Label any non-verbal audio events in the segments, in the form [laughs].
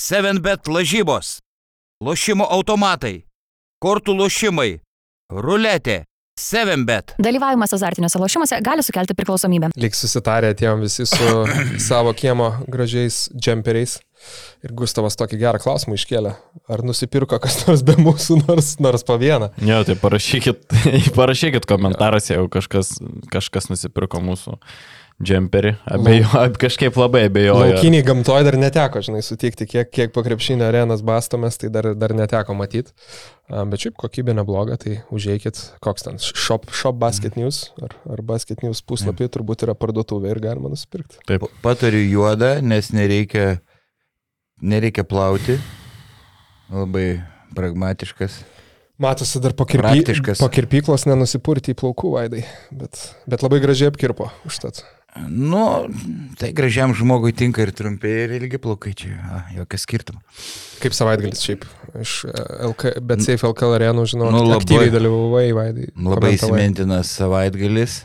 7bet lažybos, lošimo automatai, kortų lošimai, ruletė, 7bet. Dalyvavimas azartiniuose lošimuose gali sukelti priklausomybę. Lyg susitarę atėjom visi su [coughs] savo kiemo gražiais džemperiais. Ir Gustavas tokį gerą klausimą iškėlė. Ar nusipirko kas nors be mūsų, nors, nors po vieną? Jo, tai parašykit, [laughs] parašykit komentaruose, jeigu kažkas, kažkas nusipirko mūsų džemperį. Abejo, [laughs] kažkaip labai abejoju. Laukiniai gamtoje dar neteko, žinai, sutikti, kiek, kiek po krepšinio arenas bastomės, tai dar, dar neteko matyti. Bet šiaip kokybė nebloga, tai užėjkit, koks ten, shop, shop basket news ar, ar basket news puslapį, turbūt yra parduotuvė ir galima nusipirkti. Taip. Patariu juodą, nes nereikia nereikia plauti. Labai pragmatiškas. Matosi dar po, kirpy... po kirpyklos nenusipurti į plaukų vaidai, bet, bet labai gražiai apkirpo užtat. Nu, tai gražiam žmogui tinka ir trumpi, ir ilgi plaukai, čia a, jokio skirtumo. Kaip savaitgalis šiaip, iš e, LK, bet Safe LK arenų, žinau, nu, labai, aktyviai dalyvavai vaidai. Labai įsimintinas savaitgalis.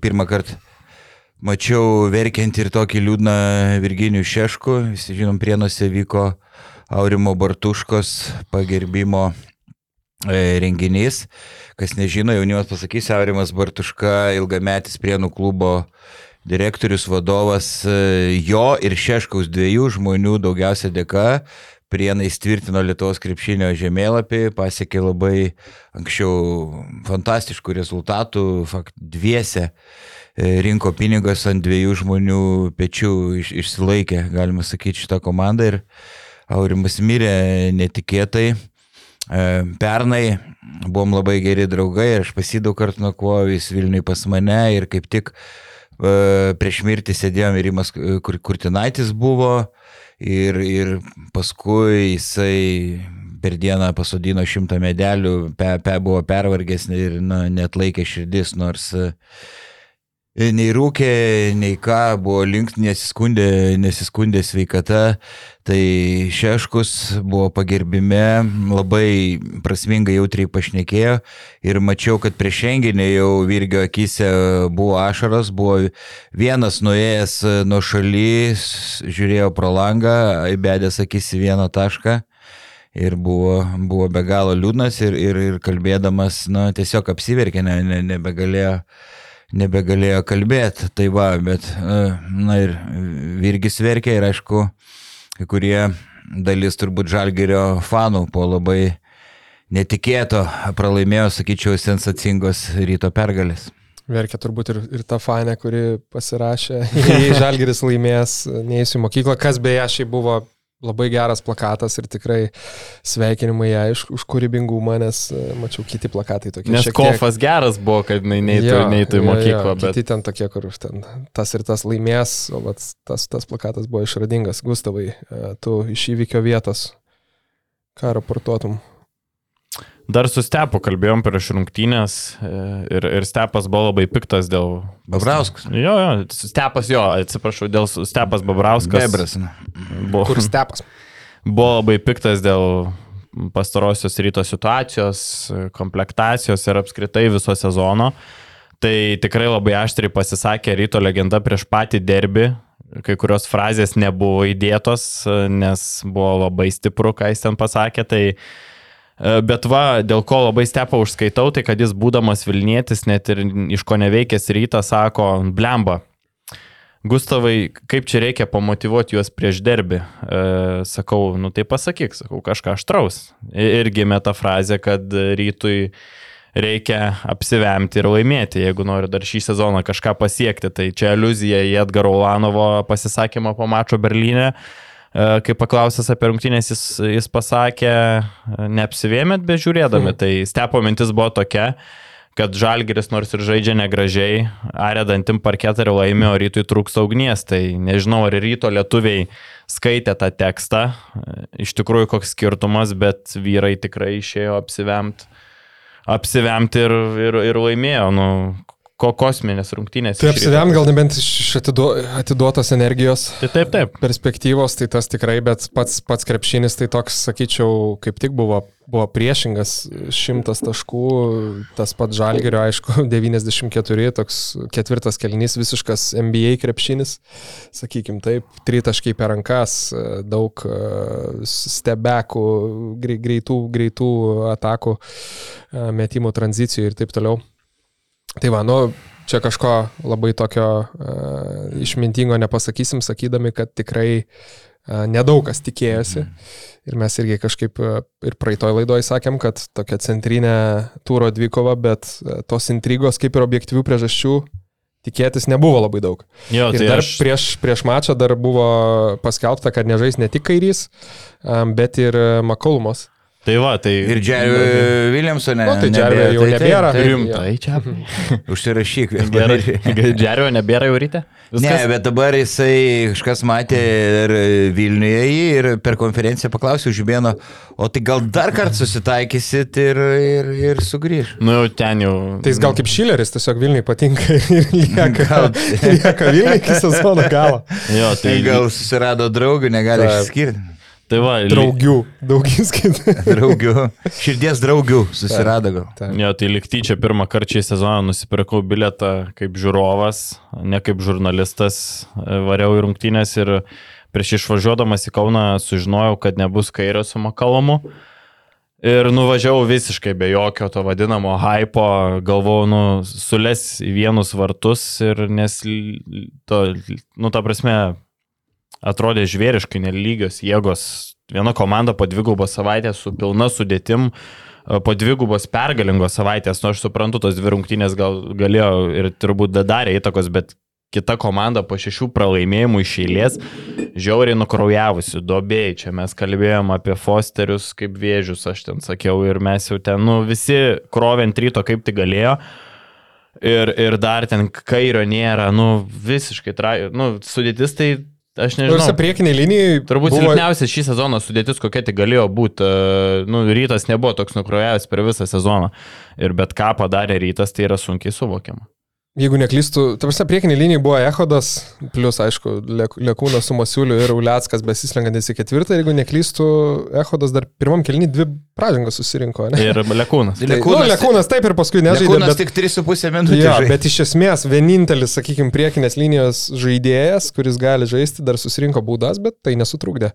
Pirmą kartą Mačiau verkiant ir tokį liūdną Virginijų Šešku. Visi žinom, prienuose vyko Aurimo Bartuškos pagerbimo renginys. Kas nežino, jaunimas pasakys, Aurimas Bartuška, ilgametis prienų klubo direktorius, vadovas, e, jo ir Šeškaus dviejų žmonių daugiausia dėka Prienai tvirtino Lietuvos krepšinio žemėlapį, pasiekė labai anksčiau fantastiškų rezultatų, fakt, dviese E, rinko pinigas ant dviejų žmonių pečių iš, išsilaikė, galima sakyti, šitą komandą ir Aurimas mirė netikėtai. E, pernai buvom labai geri draugai ir aš pasidau kartu nakvojau, jis Vilniui pas mane ir kaip tik e, prieš mirtį sėdėjom ir Rimas Kurtinaitis buvo ir, ir paskui jisai per dieną pasodino šimtą medelių, pe, pe buvo pervargęs ir na, net laikė širdis, nors uh, nei rūkė, nei ką, buvo link, nesiskundė, nesiskundė sveikata. Tai Šeškus buvo pagerbime, labai prasmingai jautriai pašnekėjo ir mačiau, kad prieš renginį jau Virgio akise buvo ašaros, buvo vienas nuėjęs nuo šalys, žiūrėjo pro langą, įbedęs akis į vieną tašką ir buvo, buvo be galo liūdnas ir, ir, ir kalbėdamas, na, tiesiog apsiverkė, ne, ne, nebegalėjo kalbėti. Tai va, bet, e, na ir Virgis verkė ir aišku, kai kurie dalis turbūt Žalgerio fanų po labai netikėto pralaimėjo, sakyčiau, sensacingos ryto pergalės. Verkia turbūt ir, ir ta fanė, kuri pasirašė, [laughs] jei Žalgeris laimės, neįsiu mokyklą, kas beje šiaip buvo labai geras plakatas ir tikrai sveikinimai ją už, už kūrybingumą, nes e, mačiau kiti plakatai tokie. Nes kofas tiek... geras buvo, kad jinai neįtų, jo, neįtų į mokyklą. Jo, bet... Kiti ten tokie, kur ten tas ir tas laimės, o vat, tas, tas plakatas buvo išradingas. Gustavai, e, tu iš įvykio vietos ką raportuotum? Dar su Stepu kalbėjom prieš rungtynės e, ir, ir Stepas buvo labai piktas dėl... Babrauskas. Jo, jo, Stepas jo, atsiprašau, dėl Stepas Babrauskas. Bebras. Buvo, Kur Stepas? [laughs] Buvo labai piktas dėl pastarosios ryto situacijos, komplektacijos ir apskritai viso sezono. Tai tikrai labai aštriai pasisakė ryto legenda prieš patį derbį. Kai kurios frazės nebuvo įdėtos, nes buvo labai stipru, ką jis ten pasakė. Tai bet va, dėl ko labai stepą užskaitau, tai kad jis būdamas Vilnietis, net ir iš ko neveikęs rytą, sako, blemba. Gustavai, kaip čia reikia pamotivuoti juos prieš derbį? E, sakau, nu tai pasakyk, sakau, kažką aštraus. Ir gimė ta frazė, kad rytui reikia apsivemti ir laimėti, jeigu nori dar šį sezoną kažką pasiekti. Tai čia aluzija į Edgaro Ulanovo pasisakymą po mačo Berlyne. E, kai paklausęs apie rungtynės, jis, jis pasakė, neapsivėmėt bežiūrėdami. [laughs] Tai stepo mintis buvo tokia, kad Žalgeris nors ir žaidžia negražiai, aredantim parketą ir laimė, o rytui trūks ugnies. Tai nežinau, ar ryto lietuviai skaitė tą tekstą. Iš tikrųjų, koks skirtumas, bet vyrai tikrai išėjo apsivemti apsivemti ir, ir, ir laimėjo. Nu, ko kosminės rungtynės. Tai iš Ryto. apsiviam gal nebent iš atiduo, atiduotos energijos Tai taip, taip. perspektyvos, tai tas tikrai, bet pats, pats krepšinis tai toks, sakyčiau, kaip tik buvo, buvo priešingas, šimtas taškų, tas pats žalgerio, aišku, [laughs] 94, toks ketvirtas kelnys, visiškas NBA krepšinis, sakykim taip, tritaškiai per rankas, daug e, stebekų, grei- greitų, greitų atakų, e, metimų tranzicijų ir taip toliau. Tai va, nu, čia kažko labai tokio uh, išmintingo nepasakysim, sakydami, kad tikrai uh, nedaug kas tikėjosi. Ir mes irgi kažkaip uh, ir praeitoj laidoje sakėm, kad tokia centrinė tūro dvikova, bet tos intrigos kaip ir objektyvių priežasčių tikėtis nebuvo labai daug. Jo, Ir tai dar aš, prieš, prieš mačą dar buvo paskelbta, kad nežais ne tik kairys, bet ir Makolumos. Tai va, tai... Ir Jerry Williamsone. Nu, tai Jerry jau taip, nebėra. taip, Rimtai čia. [laughs] Užsirašyk. Džerio [laughs] [laughs] nebėra jau ryte? Ne, Viskas? bet dabar jisai kažkas matė ir Vilniuje jį ir per konferenciją paklausė Žibėno, o tai gal dar kartą susitaikysit ir, ir, ir sugrįž. Nu jau ten jau. Tai jis gal kaip šileris, tiesiog Vilniui patinka ir lieka, Gal- lieka Vilniui iki sezono galo. Jo, Tai tai gal susirado draugų, negali išskirti. Tai va, Draugių, daugis kitų. [laughs] Draugių. Širdies draugių susirado gal. Jo, tai liktyčia pirmą kartą šį sezoną nusipirkau biletą kaip žiūrovas, ne kaip žurnalistas, e, variau į rungtynės ir prieš išvažiuodamas į Kauną sužinojau, kad nebus kairio su Makalomu. Ir nuvažiavau visiškai be jokio to vadinamo hypo, galvojau, nu, sules į vienus vartus ir nes, to, nu, ta prasme, atrodė žvėriškai nelygios jėgos. Viena komanda po dvigubos savaitės su pilna sudėtim, e, po dvigubos pergalingos savaitės, nu aš suprantu, tos dvi rungtynės gal galėjo ir turbūt da- darė įtakos, bet kita komanda po šešių pralaimėjimų iš eilės, žiauriai nukraujavusi, dobėjai, čia mes kalbėjom apie Fosterius kaip vėžius, aš ten sakiau, ir mes jau ten, nu visi krovent ryto kaip tai galėjo. Ir, ir dar ten kairio nėra, nu visiškai, tra... nu sudėtis tai, aš Nors nežinau. priekiniai linijai Turbūt buvo, silpniausia šį sezoną sudėtis, kokia tik galėjo būti. Nu, rytas nebuvo toks nukrojęs per visą sezoną. Ir bet ką padarė rytas, tai yra sunkiai suvokiama. Jeigu neklystų, ta prasme, priekiniai linijai buvo Ehodas, plus, aišku, Lek- Lekūnas su Masiuliu ir Uliackas besislenkantis į ketvirtą, ir jeigu neklystų, Ehodas dar pirmam kelnį dvi pražangas susirinko, ne? Ir Lekūnas. Tai, nu, Lekūnas taip ir paskui nežaidė, Lekūnas bet, tik 3,5 minutės. jo, žaidė. bet iš esmės vienintelis, sakykime, priekinės linijos žaidėjas, kuris gali žaisti, dar susirinko būdas, bet tai nesutrukdė.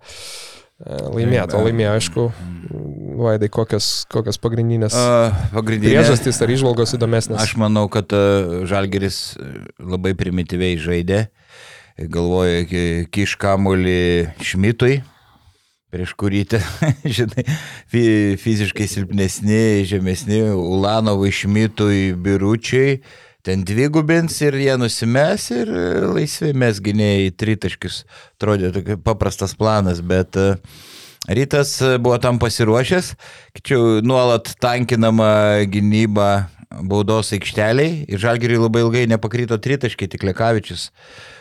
E, Laimėto, laimėjo, aišku, Vaidai, kokios, kokios pagrindinės A, Pagrindinė. priežastys ar išvalgos įdomesnės. Aš manau, kad uh, Žalgeris uh, labai primityviai žaidė. Galvoja, ki- kiš kamulį Šmitui, prieš kurį, te, [laughs] žinai, fi- fiziškai silpnesni, žemesni, Ulanovui, Šmitui, Biručiui. Ten dvigubins ir jie nusimes ir e, laisvi mes gynėjai tritaškius. Atrodė tokia paprastas planas, bet uh, Rytas e, buvo tam pasiruošęs, tačiau nuolat tankinama gynyba baudos aikšteliai. Ir Žalgiriui labai ilgai nepakrito tritaškiai, tik Lekavičius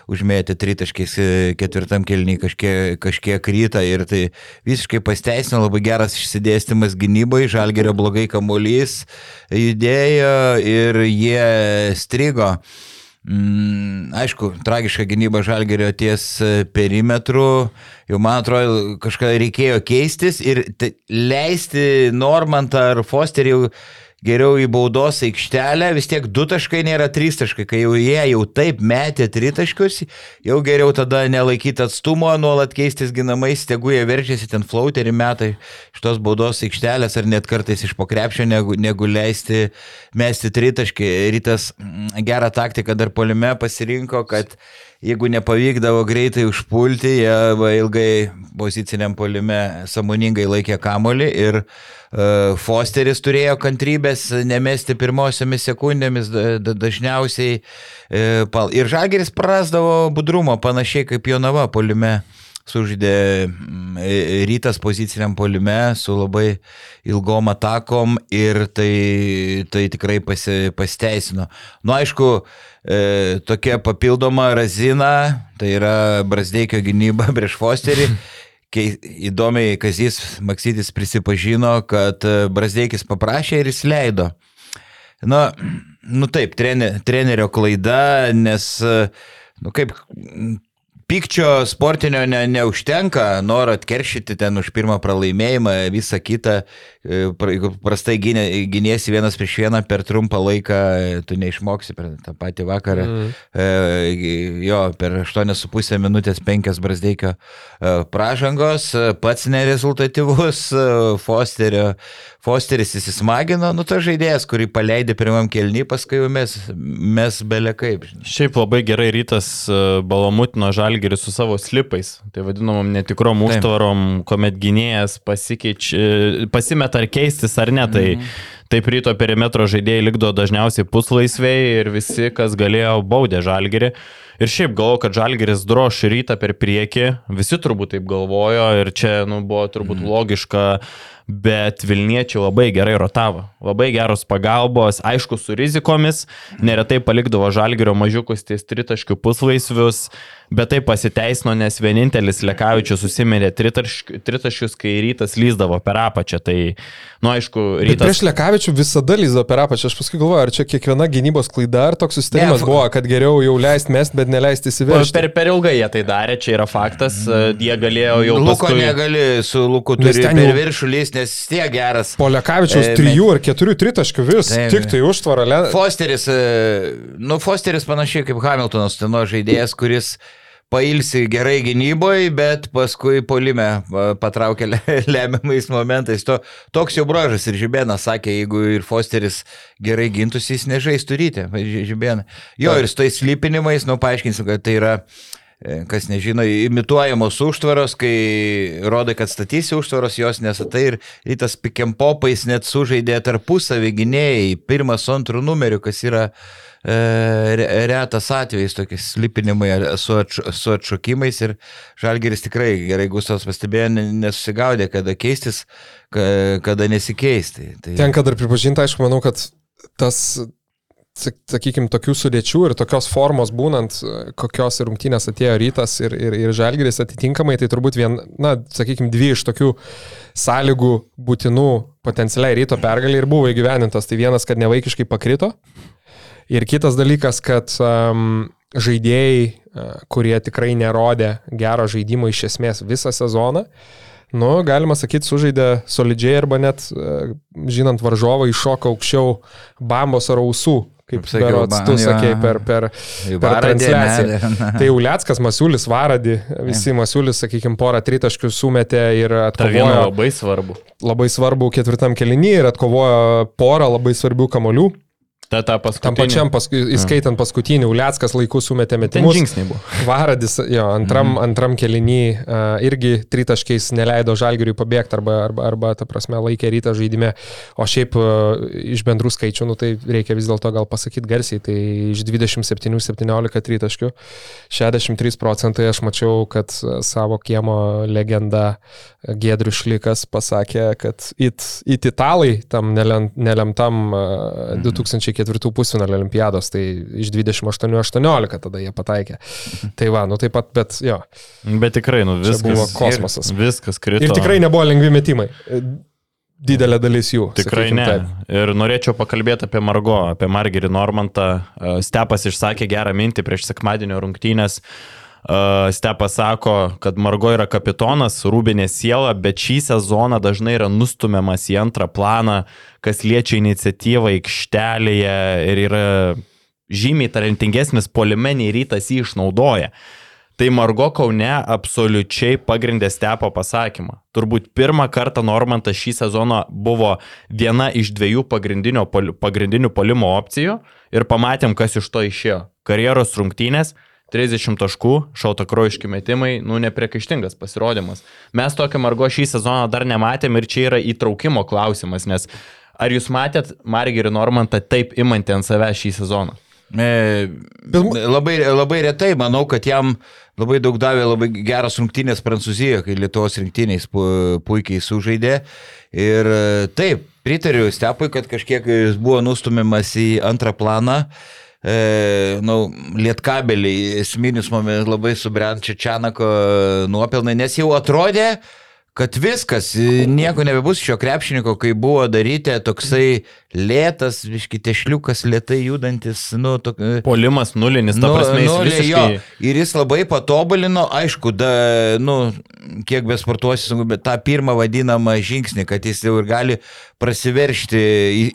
užmėtė tritaškiais e, ketvirtam kelniui kažkiek, kažkiek rytą ir tai visiškai pasteisino labai geras išsidėstymas gynybai, Žalgirio blogai kamuolys judėjo ir jie strigo. Mm, aišku, tragiška gynyba Žalgerio ties e, perimetru. Jau man atrodo, kažką reikėjo keistis ir leisti Normantą ar Fosterį jau geriau į baudos aikštelę, vis tiek du taškai nėra trys taškai, kai jau jie jau taip metė tritaškius, jau geriau tada nelaikyti atstumo, nuolat keistis ginamais, tegu jie veržiasi ten flauterį metai iš tos baudos aikštelės ar net kartais iš pokrepšio, negu, negu leisti mesti tritaškį. Rytas mm, gerą taktiką dar polime pasirinko, kad jeigu nepavykdavo greitai užpulti, jie ilgai poziciniam polime samoningai laikė kamolį ir uh, Fosteris turėjo kantrybės nemesti pirmosiomis sekundėmis da, da, dažniausiai. Uh. Ir Žageris prarasdavo budrumo, panašiai kaip Jonava polime sužaidė mm, rytas poziciniam polime su labai ilgom atakom ir tai, tai tikrai pasi, pasiteisino. Nu, aišku, e, tokia papildoma razina, tai yra Brasdeikio gynyba [laughs] prieš Fosterį. Kei, įdomiai, Kazys Maksytis prisipažino, kad e, Brasdeikis paprašė ir jis leido. Na, nu taip, trener, trenerio klaida, nes, nu kaip, Pykčio sportinio ne, neužtenka, noro atkeršyti ten už pirmą pralaimėjimą, visą kitą, e, prastai gynė, gynėsi vienas prieš vieną per trumpą laiką, tu neišmoksi per tą patį vakarą. Mm. E, jo, per 8,5 minutės 5 Brasdeikio e, pražangos, pats nerezultatyvus, Fosterio, Fosteris įsismagino, nu ta žaidėjas, kurį paleidė pirmam kelnį, paskui mes, mes belekaip. Šiaip labai gerai rytas balamutino žalį žalgeris su savo slipais, tai vadinamom netikrom užtvarom, kuomet gynėjas pasimeta ar keistis ar ne, tai mhm. taip ryto perimetro žaidėjai likdo dažniausiai puslaisviai ir visi, kas galėjo, baudė žalgerį. Ir šiaip galvoju, kad Žalgeris droš rytą per priekį, visi turbūt taip galvojo ir čia nu, buvo turbūt mm. logiška, bet Vilniečiai labai gerai rotavo, labai geros pagalbos, aišku, su rizikomis, neretai palikdavo Žalgerio mažiukus ties tritaškių puslaisvius, bet tai pasiteisino, nes vienintelis Lekavičius susimirė tritaškius, kai rytas lyzdavo per apačią. Tai, nu aišku, rytas. Bet prieš Lekavičių visada lyzdavo per apačią. Aš paskui galvoju, ar čia kiekviena gynybos klaida, ar toks susitarimas ne, buvo, kad geriau jau leisti mest, bet neleisti įsiveržti. Per, per ilgai jie tai darė, čia yra faktas. Jie galėjo jau... Luko paskui... negali su Luku turi per jau... viršų lysti, nes tiek geras. Po Lekavičiaus e, trijų ar keturių tritaškių vis, tai, tik tai užtvara. Le... Fosteris, e, nu Fosteris panašiai kaip Hamiltonas, ten žaidėjas, kuris pailsi gerai gynyboje, bet paskui polime patraukia [laughs] lemiamais momentais. To, toks jau bražas ir Žibėnas sakė, jeigu ir Fosteris gerai gintųsi, jis nežaistų ryte. Žibėną. Jo, ir su tais slypinimais, nu, paaiškinsiu, kad tai yra e, kas nežino, imituojamos užtvaros, kai rodai, kad statysi užtvaros, jos nesatai ir rytas pikiampopais net sužaidė tarpusavį gynėjai, pirmas su antru numeriu, kas yra uh, retas atvejis tokiais slipinimai su, atš, su atšokimais ir Žalgeris tikrai gerai Gustavas pastebėjo, nesusigaudė, kada keistis, kada nesikeisti. Tai... Tenka dar pripažinti, aišku, manau, kad tas sakykime, tokių sudėčių ir tokios formos būnant, kokios rungtynės atėjo rytas ir, ir, ir žalgeris atitinkamai, tai turbūt vien, na, sakykime, dvi iš tokių sąlygų būtinų potencialiai ryto pergalį ir buvo įgyvenintas. Tai vienas, kad nevaikiškai pakrito, Ir kitas dalykas, kad um, žaidėjai, kurie tikrai nerodė gero žaidimo iš esmės visą sezoną, nu, galima sakyti, sužaidė solidžiai arba net, žinant varžovą, iššoka aukščiau bambos ar ausų, kaip sakiau, tu sakei per, per, per transliaciją. tai Uliackas, Masiulis, Varadi, visi Masiulis, sakykime, porą tritaškių sumetė ir atkovojo. Tai labai svarbu. Labai svarbu ketvirtam kelinį ir atkovojo porą labai svarbių kamolių. Ta, ta Tam pačiam, paskui, įskaitant paskutinį, Uliackas laiku sumetė metimus. Žingsniai buvo. Varadis, jo, antram, mm. antram kelinį uh, irgi tritaškiais neleido Žalgiriui pabėgti arba, arba, arba, ta prasme, laikė rytą žaidime. O šiaip uh, iš bendrų skaičių, nu tai reikia vis dėlto gal pasakyti garsiai, tai iš 27-17 tritaškių 63 procentai aš mačiau, kad savo kiemo legenda Gedrius Šlikas pasakė, kad it, it italai tam nelemtam uh, 2000 ketvirtų pusfinalio olimpiados, tai iš 28-18 tada jie pataikė. Tai va, nu taip pat, bet jo. Bet tikrai, nu viskas. Čia buvo kosmosas. Viskas krito. Ir tikrai nebuvo lengvi metimai. Didelė dalis jų. Tikrai ne. Taip. Ir norėčiau pakalbėti apie Margo, apie Margerį Normantą. Stepas išsakė gerą mintį prieš sekmadienio rungtynės. Stepas sako, kad Margo yra kapitonas, rūbinė siela, bet šį sezoną dažnai yra nustumiamas į antrą planą, kas liečia iniciatyvą aikštelėje ir yra žymiai talentingesnis polimenį rytas jį išnaudoja. Tai Margo Kaune absoliučiai pagrindė stepo pasakymą. Turbūt pirmą kartą Normantas šį sezoną buvo viena iš dviejų pagrindinių polimo opcijų ir pamatėm, kas iš to išėjo. Karjeros rungtynės 30 taškų, šaltakrojiški metimai, nu nepriekaištingas pasirodymas. Mes tokio Margo šį sezoną dar nematėm ir čia yra įtraukimo klausimas, nes ar jūs matėt Margerį Normantą taip imantį ant savęs šį sezoną? E, labai, labai retai, manau, kad jam labai daug davė labai geras rungtynės Prancūzijoje, kai Lietuvos rinktynės pu, puikiai sužaidė. Ir e, taip, pritariu Stepui, kad kažkiek jis buvo nustumiamas į antrą planą. E, e, nu, lietkabeliai esminis momentas labai subrent čia Čianako nuopelnai, nes jau atrodė, kad viskas, nieko nebebus šio krepšininko, kai buvo daryti toksai lėtas, viški tešliukas, lietai judantis, nu, tok, Polimas nulinis, ta Nu, prasme, jis nulė, visiškai... jo. Ir jis labai patobulino, aišku, da, nu, kiek besportuosi, sunku, bet tą pirmą vadinamą žingsnį, kad jis jau ir gali prasiveršti,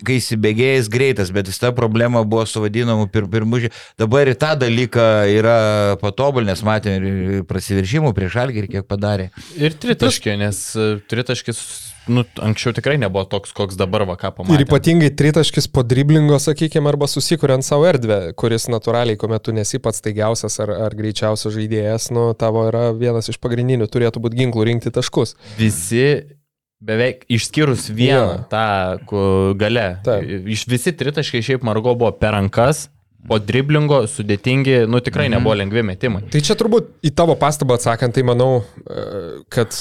kai įsibėgėjęs greitas, bet jis ta problema buvo su vadinamu pir, pirmužiu. Dabar ir tą dalyką yra patobulinęs, matėme, ir prasiveržimų prieš algį ir kiek padarė. Ir tritaškė, nes e, tritaškis, nu, anksčiau tikrai nebuvo toks, koks dabar vaka pamatė. Ir ypatingai tritaškis po driblingo, sakykime, arba susikuriant savo erdvę, kuris natūraliai, kuomet tu nesi pats taigiausias ar, ar greičiausias žaidėjas, nu, tavo yra vienas iš pagrindinių, turėtų būti ginklų rinkti taškus. Visi beveik išskyrus vieną Jo. tą gale. Taip. Iš visi tritaškai šiaip Margo buvo per rankas, po driblingo sudėtingi, nu tikrai Mhm. nebuvo lengvi metimai. Tai čia turbūt į tavo pastabą atsakant, tai manau, e, kad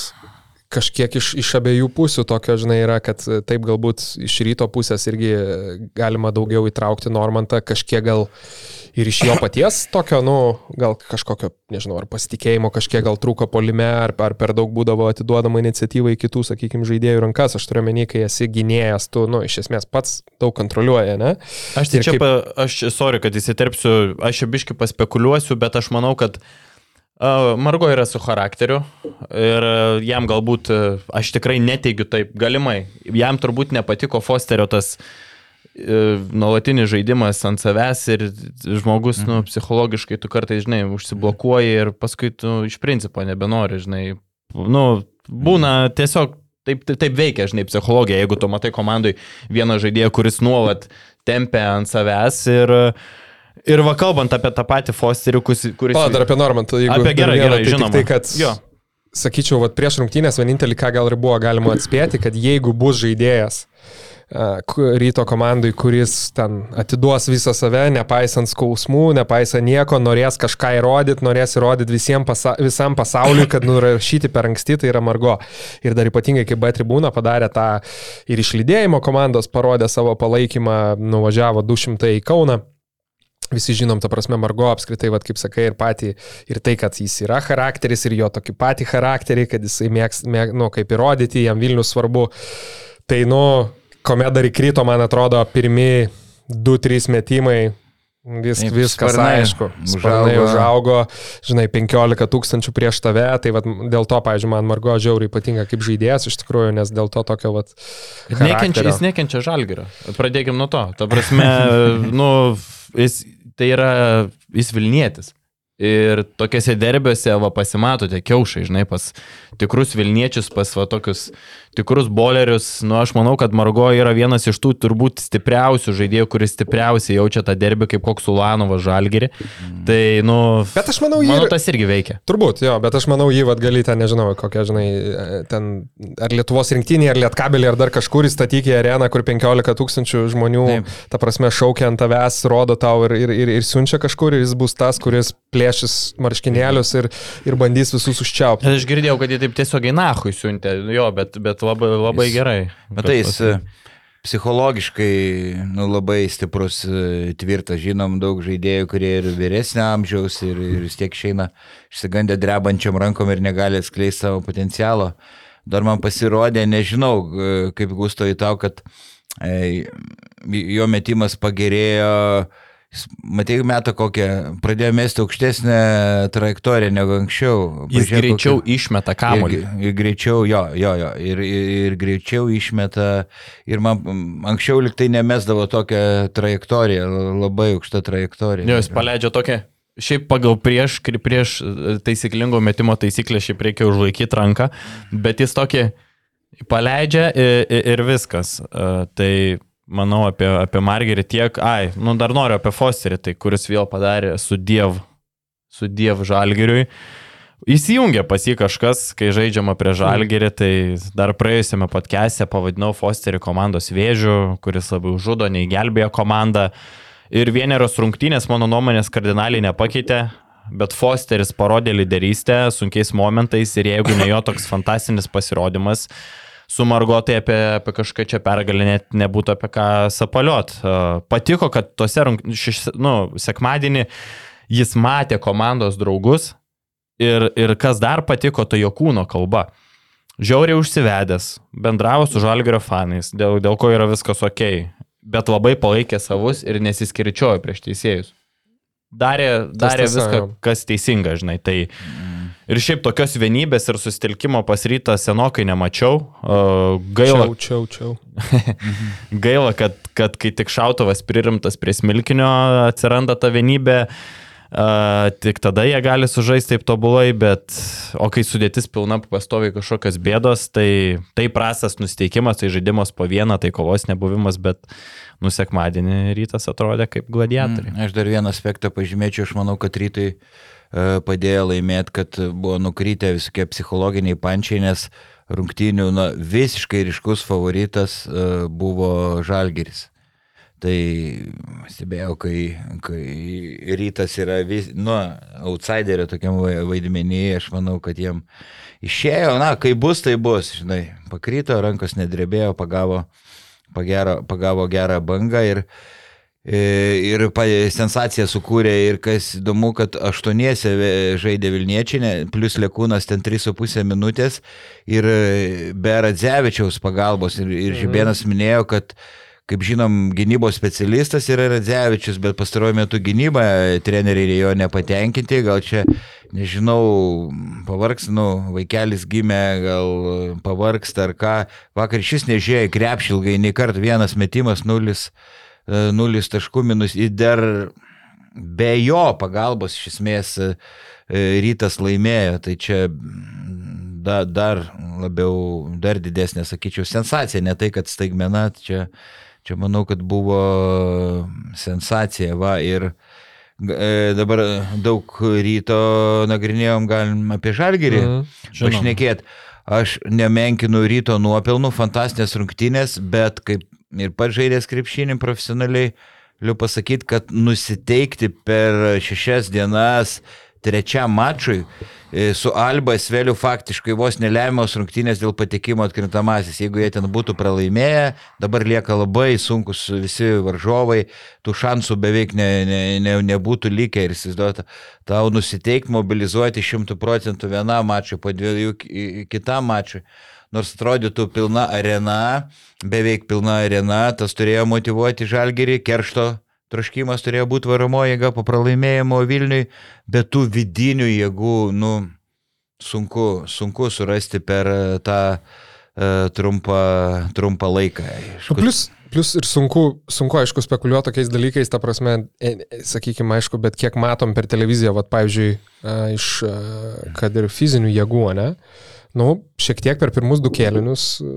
kažkiek iš, iš abiejų pusių tokio, žinai, yra, kad e, taip galbūt iš ryto pusės irgi e, galima daugiau įtraukti Normantą, kažkiek gal ir iš jo paties tokio, nu, gal kažkokio, nežinau, ar pasitikėjimo kažkiek gal trūko polime, ar, ar per daug būdavo atiduodama iniciatyva į kitų, sakykime, žaidėjų rankas. Aš turiu menį, kai esi gynėjas, tu, nu, iš esmės pats daug kontroliuoja, ne? Aš tai Ir čia, kaip- kaip... pa, aš, sorry, kad įsiterpsiu, aš čia biški paspekuliuosiu, bet aš manau, kad uh, Margo yra su charakteriu ir uh, jam galbūt, uh, aš tikrai neteigiu taip, galimai, jam turbūt nepatiko Fosterio tas uh, nuolatinis žaidimas ant savęs ir žmogus, nu, psichologiškai tu kartais, žinai, užsiblokuoji ir paskui tu iš principo nebenori, žinai, nu, būna tiesiog taip, taip, taip veikia, žinai, psichologija, jeigu tu matai komandai vieną žaidėją, kuris nuolat tempia ant savęs ir, ir va kalbant apie tą patį Fosterį, kuris... O, dar apie Normantą, jeigu Apie gerai, gerai, tai žinoma. Tai, kad, Jo. sakyčiau, vat, prieš rungtynės vienintelį, ką gal ir buvo galima atspėti, kad jeigu bus žaidėjas ku- ryto komandai, kuris ten atiduos visą save, nepaisant skausmų, nepaisant nieko, norės kažką įrodyti, norės įrodyti pasa visam pasauliui, kad nurašyti per anksti, tai yra Margo. Ir dar ypatingai, kai B tribūna padarė tą ir išlydėjimo komandos, parodė savo palaikymą, nuvažiavo 200 į Kauną. Visi žinom, ta prasme, Margo apskritai, vat, kaip sakai, ir patį, ir tai, kad jis yra charakteris, ir jo tokį patį charakterį, kad jisai mėgs, mėg, nu, kaip įrodyti, jam Vilnius svarbu. Tai, nu, kuomet dar įkrito, man atrodo, pirmi 2-3 metimai, vis, Taip, viskas sparnai aišku. Sparnai užaugo. žinai, 15 tūkstančių prieš tave, tai vat, dėl to, pavyzdžiui, man Margo žiauriai patinka kaip žaidėjas iš tikrųjų, nes dėl to tokio, vat, Nekenčia, jis nekenčia žalgerio. Pradėkim nuo to. Ta prasme, [laughs] nu, jis, tai yra, jis Vilnietis. Ir tokiuose derbiuose, va, pasimatote, kiaušai, žinai, pas tikrus Vilniečius, pas va tokius tikrus bolerius. Nu, aš manau, kad Margo yra vienas iš tų turbūt stipriausių žaidėjų, kuris stipriausiai jaučia tą derbį kaip koks Ulanovas žalgerį. Tai, nu, Bet aš manau, jį manau, tas irgi veikia. Turbūt, jo, bet aš manau, jį vad gali ten, nežinau, kokią, žinai, ten ar Lietuvos rinktinį, ar Lietkabelį, ar dar kažkur įstatyti į areną, kur 15 tūkstančių žmonių, Taip. ta prasme, šaukia ant tavęs, rodo tau ir, ir, ir, ir siunčia kažkur, ir jis bus tas, kuris plėšys marškinėlius ir, ir bandys visus užčiaupti. Aš girdėjau, kad jie taip tiesiogiai nahui siuntė, jo, bet, bet labai, labai Jis- gerai. Matai, jis e, psichologiškai nu, labai stiprus, e, tvirtas, žinom daug žaidėjų, kurie ir vyresnio amžiaus ir, ir vis tiek išeina išsigandę drebančiam rankom ir negali atskleisti savo potencialo. Dar man pasirodė, nežinau, e, kaip gusto į tau, kad e, jo metimas pagerėjo. Matai, metą kokią, pradėjo mesti aukštesnę trajektoriją negu anksčiau. Jis Pažiūrėk, greičiau kokia- išmeta kamuolį. Ir, ir greičiau, jo, jo, jo, ir, ir, ir greičiau išmeta. Ir man anksčiau liktai nemesdavo tokią trajektoriją, labai aukštą trajektoriją. Jo, jis paleidžia tokią. Šiaip pagal prieš, prieš e, taisyklingo metimo taisyklę šiaip reikia užlaikyti ranką, bet jis tokį paleidžia ir, ir viskas. E, Tai manau apie, apie Margerį tiek, ai, nu dar noriu apie Fosterį, tai kuris vėl padarė su Diev, su Diev Žalgiriui. Įsijungia pas jį kažkas, kai žaidžiama prie Žalgerį, tai dar praėjusiame podcast'e pavadinau Fosterį komandos vėžių, kuris labiau žudo, nei gelbėjo komandą. Ir vieneros rungtynės, mano nuomonės, kardinaliai nepakeitė, bet Fosteris parodė lyderystę sunkiais momentais ir jeigu ne jo toks fantastinis pasirodymas, su Margotai apie, apie kažką čia pergalę net nebūtų apie ką sapaliot. Patiko, kad tuose rungtynėse, nu, sekmadienį jis matė komandos draugus ir, ir kas dar patiko, tai jo kūno kalba. žiauriai užsivedęs, bendravo su žalgerio fanais, dėl, dėl ko yra viskas ok, bet labai palaikė savus ir nesiskirčiojo prieš teisėjus. Darė, darė viską, kas teisinga, žinai. Tai ir šiaip tokios vienybės ir susitelkimo pas rytą senokai nemačiau. Uh, gaila, Čiau, čiau, čiau. [laughs] Gaila, kad, kad kai tik šautuvas pririmtas prie smilkinio atsiranda ta vienybė, uh, tik tada jie gali sužaisti taip tobulai, bet o kai sudėtis pilna pastoviai kažkokios bėdos, tai tai prastas nusteikimas, tai žaidimas po vieną, tai kovos nebuvimas, bet nusekmadienį rytas atrodė kaip gladiatoriai. Mm, Aš dar vieną aspektą pažymėčiau, aš manau, kad rytai e, padėjo laimėti, kad buvo nukrytę visokie psichologiniai pančiai, nes rungtynių na, visiškai ryškus favoritas e, buvo Žalgeris. Tai stebėjau, kai, kai rytas yra vis, nu, outsiderio tokiam vai- vaidmenį, aš manau, kad jiem išėjo, na, kai bus, tai bus, žinai, pakryto, rankos nedrebėjo, pagavo, pagero, pagavo gerą bangą ir, e, ir pa, sensaciją sukūrė ir kas įdomu, kad aštuoniese žaidė Vilniečiai, ne- plus Lekūnas ten 3,5 minutės ir e, be Radzevičiaus pagalbos ir, ir Žibėnas minėjo, kad Kaip žinom, gynybos specialistas yra Radzevičius, bet pastaruoju metu gynyba treneriai jo nepatenkinti, gal čia, nežinau, pavargs, nu, vaikelis gimė, gal pavargs ar ką. Vakar šis nežėjo į krepšį ilgai, nei kart vienas metimas, nulis, e, nulis taškų minus ir dar be jo pagalbos iš esmės e, rytas laimėjo, tai čia mm, da, dar labiau, dar didesnė, sakyčiau, sensacija, ne tai, kad staigmena, čia, čia manau, kad buvo sensacija, va, ir e, dabar daug ryto nagrinėjom, galim apie žalgerį Mhm. Pašnekėti. Aš nemenkinu ryto nuopelnų, fantastinės rungtynės, bet kaip ir pats žaidęs krepšinį profesionaliai, galiu pasakyti, kad nusiteikti per šešias dienas trečiam mačui e, su Alba Sveliu faktiškai vos nelemiamos rungtynės dėl patekimo atkrintamasis. Jeigu jie ten būtų pralaimėję, dabar lieka labai sunkus visi varžovai, tų šansų beveik ne, ne, ne, nebūtų likę ir įsivaizduota, tau nusiteikti, mobilizuoti šimtų procentų vienam mačui, po dviejų ki- kitam mačui. Nors atrodytų pilna arena, beveik pilna arena, tas turėjo motivuoti žalgerį, keršto troškimas turėjo būti varomoji jėga po pralaimėjimo Vilniui, bet tų vidinių jėgų, nu, sunku, sunku surasti per e, tą uh, trumpą, trumpą laiką. Nu, Aišku, Plus, plus ir sunku, sunku, aišku, spekuliuoti tokiais dalykais, ta prasme, sakykime, aišku, bet kiek matom per televiziją, vad, pavyzdžiui, a, iš, a, kad ir fizinių jėgų, ne? Nu, šiek tiek per pirmus du kėlinius a,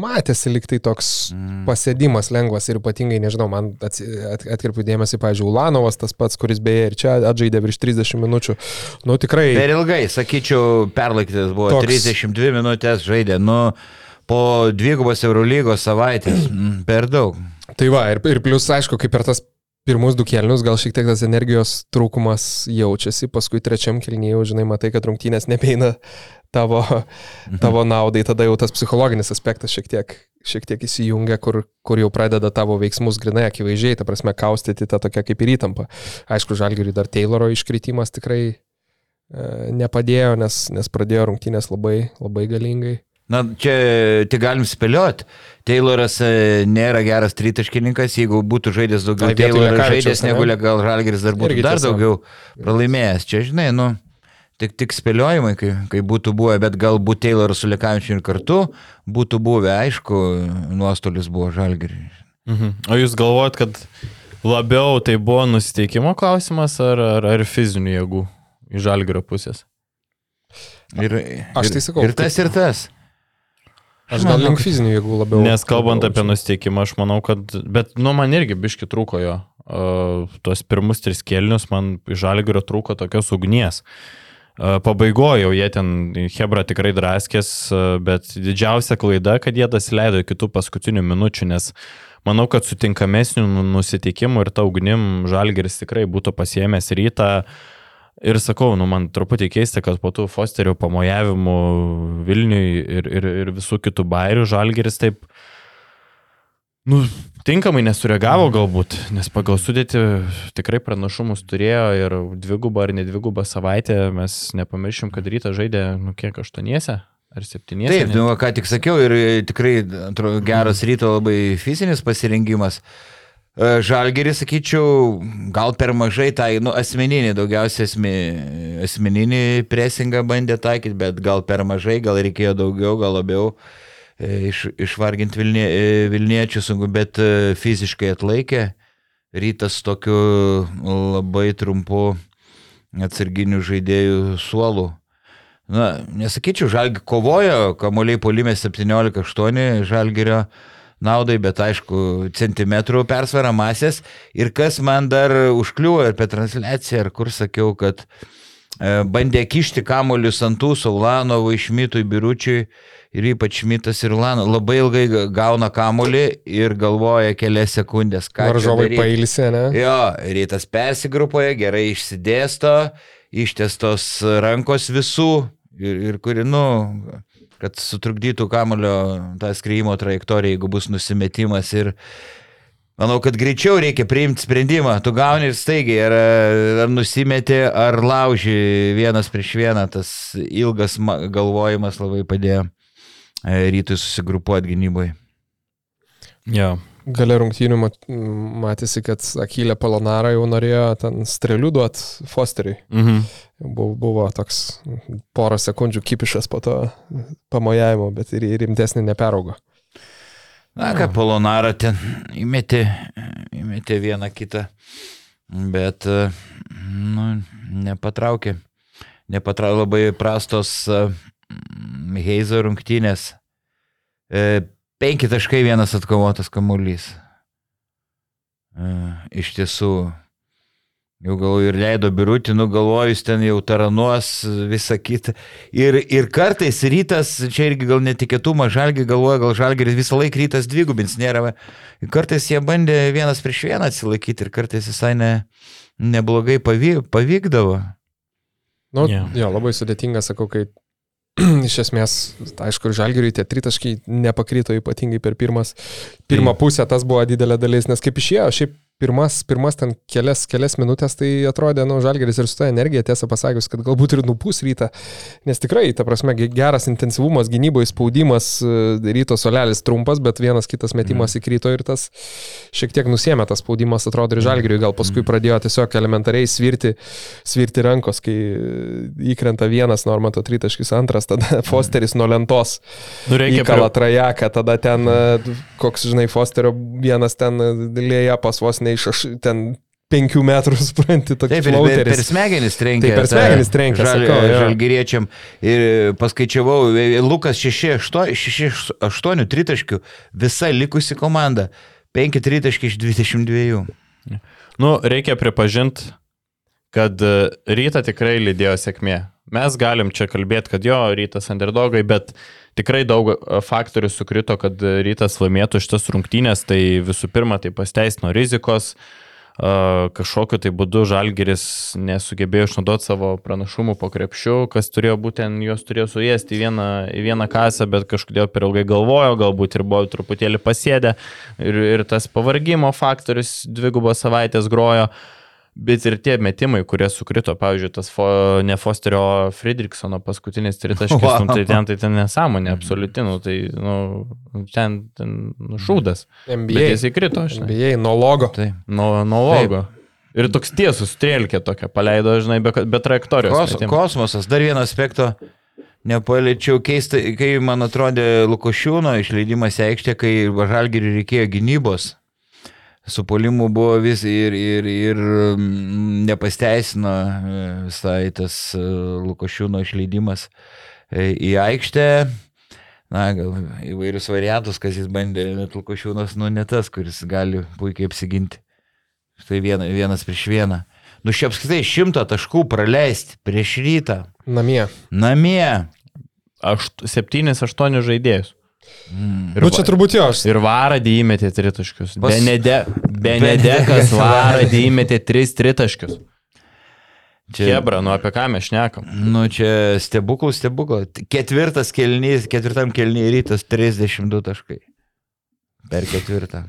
matėsi liktai toks Mm. pasėdimas lengvas ir ypatingai, nežinau, man atsi- at- atkirpiu dėmesį, pavyzdžiui, Ulanovas, tas pats, kuris beje ir čia atžaidė virš 30 minučių. Nu, tikrai. Per ilgai, sakyčiau, perlaikytas buvo Toks- Toks... 32 minutės žaidė, nu, po dvigubos Eurolygos savaitės, [clears throat] mm, per daug. Tai va, ir, ir plus, aišku, kaip per tas pirmus du kelnius, gal šiek tiek tas energijos trūkumas jaučiasi, paskui trečiam kelnyje jau, žinai, matai, kad rungtynės nebeina tavo, tavo naudai, tada jau tas psichologinis aspektas šiek tiek, šiek tiek įsijungia, kur, kur jau pradeda tavo veiksmus grinai akivaizdžiai, ta prasme, kaustyti tą tokią kaip ir įtampą. Aišku, žalgiriui dar Tayloro iškritimas tikrai e, nepadėjo, nes, nes pradėjo rungtynės labai, labai galingai. Na, čia tik galim spėlioti. Tayloras e, nėra geras tritaškininkas, jeigu būtų žaidęs daugiau Ai, Tayloras žaidęs negu gal Žalgeris dar būtų dar tiesa. daugiau pralaimėjęs. Čia, žinai, nu, tik, tik spėliojimai, kai, kai būtų buvę, bet galbūt Tayloras su Lekavičiu ir kartu būtų buvę, aišku, nuostolis buvo Žalgeriui. Mhm. O jūs galvojat, kad labiau tai buvo nusiteikimo klausimas ar, ar, ar fizinių jėgų iš žalgerio pusės? Ir, Aš tai sakau, Ir tas, ir tas. Aš gal link fizinių jėgų labiau. Nes kalbant labiau apie nusteikimą, aš manau, kad, bet nu man irgi biški trūko jo. Uh, tuos pirmus tris kėlinius man iš žalgerio trūko tokios ugnies. Uh, Pabaigoje jau jie ten, Hebra tikrai draskės, bet didžiausia klaida, kad jie dasileido iki tų paskutinių minučių, nes manau, kad sutinkamesnių nu- nusiteikimų ir ta ugnim žalgeris tikrai būtų pasiemęs rytą. Ir sakau, nu man truputį keista, kad po tų Fosterio pamojavimų Vilniui ir, ir, ir visų kitų bairių žalgeris taip, nu, tinkamai nesureagavo galbūt, nes pagal sudėti tikrai pranašumus turėjo ir dvigubą ar nedvigubą savaitę mes nepamiršim, kad ryta žaidė, nu kiek, aštuoniese Ar septyniesi? Taip, nu, ką tik sakiau ir e, tikrai atrodo, geras ryto labai fizinis pasirengimas. E, Žalgerį, sakyčiau, gal per mažai tai, nu, asmeninį, daugiausiai esmi, asmeninį presingą bandė taikyti, bet gal per mažai, gal reikėjo daugiau, gal labiau e, iš, išvarginti Vilnie, e, Vilniečių sunku, bet e, fiziškai atlaikė. Rytas tokiu labai trumpu atsarginių žaidėjų suolų. Na, nesakyčiau, žalgi kovojo, kamuoliai polime 17-8 žalgerio naudai, bet aišku, centimetrų persvara masės. Ir kas man dar užkliuvo ir per transliaciją, ar kur sakiau, kad e, bandė kišti kamuolius ant tų Saulanovų, Išmitui, Biručiui ir ypač Šmitas ir Lano. Labai ilgai ga- gauna kamuolį ir galvoja kelias sekundės, ką Varžovai pailsė, ne? Jo, rytas persigrupuoja, gerai išsidėsto, ištestos rankos visų ir, ir kuri, nu, kad sutrukdytų kamulio tą skreimo trajektoriją, jeigu bus nusimetimas ir manau, kad greičiau reikia priimti sprendimą. Tu gauni ir staigiai, ar, ar nusimeti, ar lauži vienas prieš vieną, tas ilgas ma- galvojimas labai padėjo rytui susigrupuoti gynyboje. Jo. Gale rungtynių mat- matėsi, kad Akylė Polonara jau norėjo ten strėlių duot Fosteriui. Mhm. Buvo, buvo toks porą sekundžių kipišas po to pamojavimo, bet ir ir rimtesnį neperaugo. Na, ką Polonara ten įmetė, įmetė vieną kitą, bet, e, nu, nepatraukė. Nepatraukė labai prastos e, Heizo rungtynės. E, Penki taškai vienas atkovotas kamuolys. E, Iš tiesų, jau gal ir leido birutį, nu galvojus ten jau taranuos, visą kitą. Ir, ir kartais rytas, čia irgi gal netikėtumą, žalgi galvoja, gal žalgeris visą laiką rytas dvigubins, nėra. Ir kartais jie bandė vienas prieš vieną atsilaikyti ir kartais visai ne, neblogai pavy, pavykdavo. Nu, yeah. jo, labai sudėtinga, sakau, kai [clears throat] iš esmės, aišku, ir žalgiriui tie tritaškai nepakrito ypatingai per pirmas, pirmą pusę, tas buvo didelė dalis, nes kaip išėjo, šiaip pirmas, pirmas ten kelias, kelias minutės, tai atrodė, nu, žalgeris ir su ta energija, tiesą pasakius, kad galbūt ir nupūs rytą, nes tikrai, ta prasme, ge- geras intensyvumas, gynyboje spaudimas, e, ryto solelis trumpas, bet vienas kitas metimas įkrito ir tas šiek tiek nusėmė tas spaudimas, atrodo, ir žalgeriui gal paskui pradėjo tiesiog elementariai svirti, svirti rankos, kai įkrenta vienas Normanto tritaškis, antras, tada Fosteris nuo lentos Nu, reikia įkala trajeką, tada ten, e, koks, žinai, Fosterio vienas ten lėja pas vos ne iš aš, ten penkių metrų, [laughs] supranti, toks Taip, ir per, per flauteris. smegenis trenkia. Taip, per smegenis trenkia, Žal, žalgyriečiam. Ir paskaičiavau, e, Lukas 6-8 tritaškių, visa likusi komanda. 5 tritaškiai iš 22. Nu, reikia pripažinti, kad e, rytą tikrai lydėjo sėkmė. Mes galim čia kalbėti, kad jo, rytas underdogai, bet tikrai daug e, faktorių sukrito, kad e, rytas laimėtų šitas rungtynės. Tai visų pirma, tai pasteisino rizikos, e, kažkokiu tai būdu žalgeris nesugebėjo išnaudoti savo pranašumų po krepšių, kas turėjo būtent juos turėjo suėsti į vieną, į vieną kasą, bet kažkodėl per ilgai galvojo, galbūt ir buvo truputėlį pasėdę ir, ir tas pavargimo faktorius dvigubos savaitės grojo. Bet ir tie metimai, kurie sukrito, pavyzdžiui, tas fo, ne Fosterio, Friedrichsono paskutinis tritaškis, Wow. nu, tai ten tai ten nesąmonė, absoliuti, nu, tai nu, ten, ten nu, šūdas. Bet NBA, jis įkrito, žinai, NBA nuo logo. Taip. nuo, nuo logo. Ir toks tiesus strėlkė tokia, paleido, žinai, be, be trajektorijos. Kos, metimo. kosmosas, dar vieną aspektą nepaliečiau keista, kai man atrodė Lukošiūno išleidimas į aikštę, kai Žalgiriui reikėjo gynybos. Su polimu buvo vis ir, ir, ir mm, nepasteisino e, visai tas e, Lukošiūno išleidimas e, į aikštę. Na, gal įvairius variantus, kas jis bandė, bet Lukošiūnas, nu, ne tas, kuris gali puikiai apsiginti. Štai viena, vienas prieš vieną. Nu, šiaip apskritai šimtą taškų praleisti prieš rytą. Namie. Namie. Ašt, septynis, aštuonius žaidėjus. Mm. Ir, Nu čia turbūt jo, aš ir varadį įmetė tritaškius. Pas- Benede, Benedekas [laughs] varadį įmetė tris tritaškius. Čia, Hebra, nu apie ką mes šnekam? nu, čia stebuklų, stebuklų. Ketvirtas kelnys, ketvirtam kelnyje rytas 32 taškai. Per ketvirtą.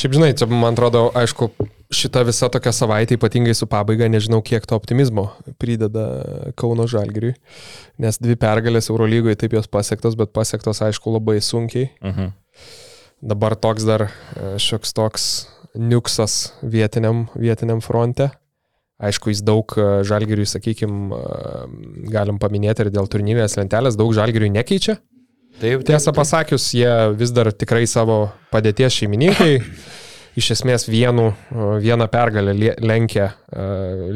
Šiaip žinai, čia man atrodo, aišku, šita visa tokia savaitė, ypatingai su pabaiga, nežinau, kiek to optimizmo prideda Kauno Žalgiriui, nes dvi pergalės Eurolygoje taip jos pasiektos, bet pasiektos, aišku, labai sunkiai. Uh -huh. Dabar toks dar e, šioks toks niuksas vietiniam, vietiniam fronte. Aišku, jis daug e, žalgiriui, sakykime, galim paminėti ir dėl turnyrinės lentelės, daug žalgiriui nekeičia. Taip, taip, Tiesą pasakius, jie vis dar tikrai savo padėties šeimininkai. [coughs] Iš esmės vienu, vieną pergalę lenkia, e,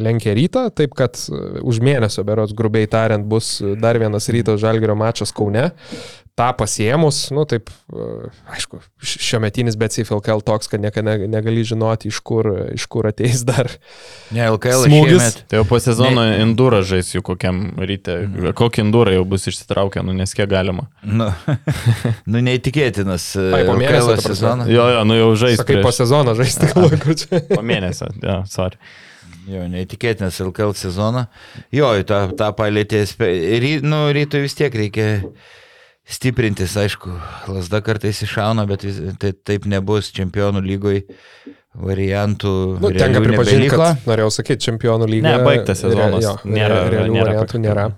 lenkia rytą, taip kad e, už mėnesio, berots grubiai tariant, bus dar vienas ryto žalgerio mačas Kaune. Ta pasiemus, nu taip, e, aišku, šio metinis BCF LKL toks, kad niekada ne- negali žinoti, iš kur, iš kur ateis dar. Ne, LKL Smūgis. šiemet. Tai jau po sezono ne... endūrą žais jų kokiam ryte. Mhm. Kokį endūrą jau bus išsitraukę, nu nes kiek galima. Nu, [laughs] nu neįtikėtinas e, Ai, po mėnesio, sezonas. Jo, jo, nu jau žais. Sakai, prieš- po sezono žaisti, galvoju, kur čia. po mėnesio. Jo, sorry. Jo, neįtikėtinas LKL sezoną. Jo, tą, tą palėtė. Ry, nu, rytoj vis tiek reikia stiprintis, aišku. Lasda kartais iššauna, bet vis, tai, taip nebus čempionų lygoj variantų. Nu, tenka pripažinti, kad, norėjau sakyti, čempionų lyga. Ne, baigtas sezonas. Jo, Nėra- nėra, realių nėra variantų nėra.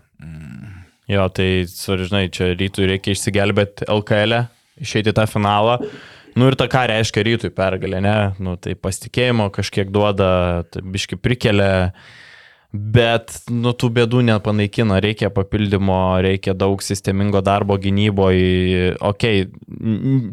Jo, tai, žinai, čia rytui reikia išsigelbėti LKL, e, išeiti tą finalą. Nu ir ta ką reiškia rytui pergalė, ne? Nu tai pasitikėjimo kažkiek duoda, tai biški prikelia, bet, nu, tų bėdų nepanaikina, reikia papildymo, reikia daug sistemingo darbo gynyboje. Ok,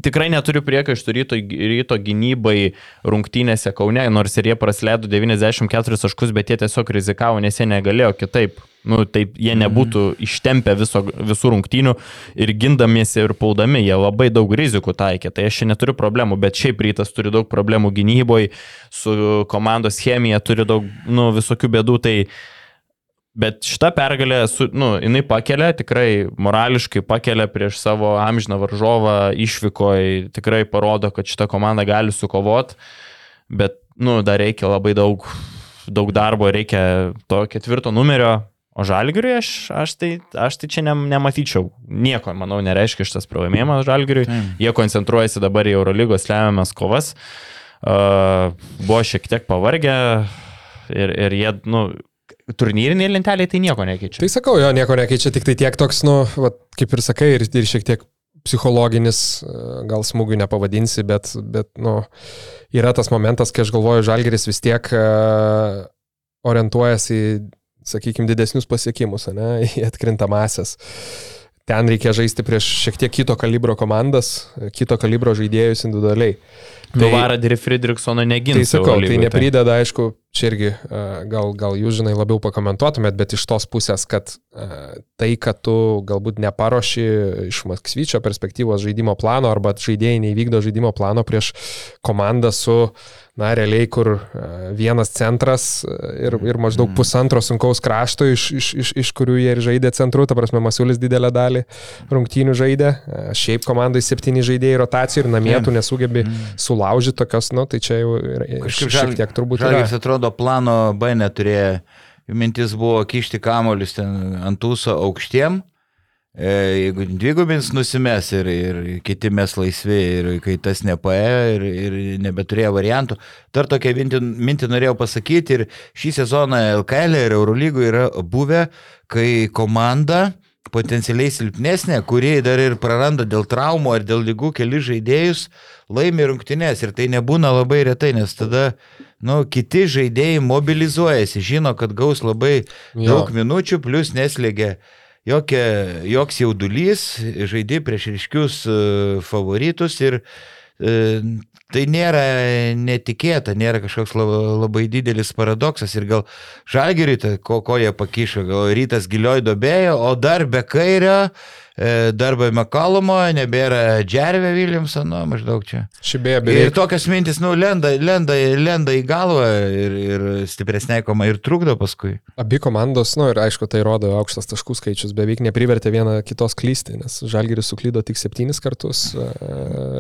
tikrai neturiu priekaištų ryto, ryto gynybai rungtynėse Kaune, nors ir jie praleido 94 taškus, bet jie tiesiog rizikavo, nes jie negalėjo kitaip. Nu, taip jie nebūtų ištempę viso, visų rungtynių ir gindamiesi ir paudami, jie labai daug rizikų taikė. Tai aš čia neturiu problemų, bet šiaip rytas turi daug problemų gynyboje, su komandos chemija turi daug nu, visokių bėdų. Tai Bet šita pergalė, su, nu, jinai pakelia, tikrai morališkai pakelia prieš savo amžiną varžovą, išvykoje, tikrai parodo, kad šita komanda gali sukovot, bet, nu, dar reikia labai daug, daug darbo, reikia to ketvirto numerio, o žalgiriui aš, aš, tai, aš tai čia ne, nematyčiau. Nieko, manau, nereiškia šitas pralaimėjimas žalgiriui. Jie koncentruojasi dabar į Eurolygos lemiamas kovas. Uh, buvo šiek tiek pavargę ir, ir jie, nu, turnyrinė lentelė tai nieko nekeičia. Tai sakau, jo nieko nekeičia, tik tai tiek toks, nu, va, kaip ir sakai, ir, ir šiek tiek psichologinis, e, gal smūgių nepavadinsi, bet, bet nu, yra tas momentas, kai aš galvoju, Žalgeris vis tiek uh, orientuojasi į, sakykime, didesnius pasiekimus, ne, [laughs] į atkrintamasias. Ten reikia žaisti prieš šiek tiek kito kalibro komandas, kito kalibro žaidėjus individualiai. Tai Varą ir Friedrichsoną negins. Tai sakau, tai neprideda, aišku, čia irgi a, gal, gal jūs, žinai, labiau pakomentuotumėt, bet iš tos pusės, kad a, tai, kad tu galbūt neparuoši iš Maksvyčio perspektyvos žaidimo plano arba žaidėjai neįvykdo žaidimo plano prieš komandą su, na, realiai, kur a, vienas centras ir, ir maždaug pusantro sunkaus krašto, iš, iš, iš, iš kurių jie ir žaidė centru, ta prasme, Masiulis didelę dalį rungtynių žaidė, šiaip komandai septyni žaidėjai rotacijų ir namie tu nesugebi sulaužyti tokios, nu, tai čia jau Kažkaip šiek tiek turbūt yra. Žalgiris atrodo plano B neturėjo. Mintis buvo kišti kamolius ten ant tūso aukštiem. E, jeigu dvigubins nusimes ir, ir kiti mes laisvi ir kai tas nepaėjo ir, ir nebeturėjo variantų. Dar tokią mintį, mintį norėjau pasakyti ir šį sezoną LKL ir Eurolygų yra buvę, kai komanda potencialiai silpnesnė, kuri dar ir praranda dėl traumų ar dėl lygų keli žaidėjus, laimi rungtynės ir tai nebūna labai retai, nes tada nu, kiti žaidėjai mobilizuojasi, žino, kad gaus labai Jo. daug minučių, plus neslėgia jokia, joks jaudulys, žaidži prieš ryškius e, favoritus ir e, tai nėra netikėta, nėra kažkoks labai, didelis paradoksas ir gal žalgeriui, tai ko, ko jie pakišo, gal rytas gilioj dobėjo, o dar be kairio, e, dar be Mekalomo, nebėra Džervė Williamsono, maždaug čia. Ši beje, Ir beveik tokios mintis, nu, lenda, lenda, lenda į galvą ir, ir stipresnei komai ir trukdo paskui. Abi komandos, nu ir aišku, tai rodo aukštas taškų skaičius, beveik neprivertė viena kitos klysti, nes Žalgiris suklydo tik septynis kartus, e,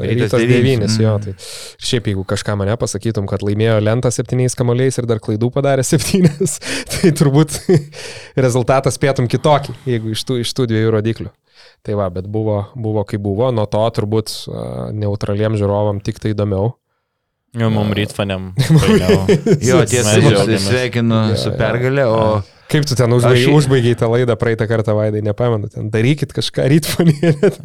Rytas devynis. devynis, jo. Tai ir šiaip jeigu kažką mane pasakytum, kad laimėjo lentą septyniais kamoliais ir dar klaidų padarė [laughs] septynis, tai turbūt [laughs] rezultatas spėtum kitokį, jeigu iš tų, iš tų dviejų rodiklių. Tai va, bet buvo, buvo kaip buvo, nuo to turbūt neutraliem žiūrovam tik tai įdomiau. Jau mum rytfanėm. [laughs] Jo, džiaugiamės. sveikinu Jo, su jo. pergalė, o Kaip tu ten užbaigiai, Aš užbaigiai tą laidą praeitą kartą, Vaidai, nepamenu, ten darykit kažką rytfonį.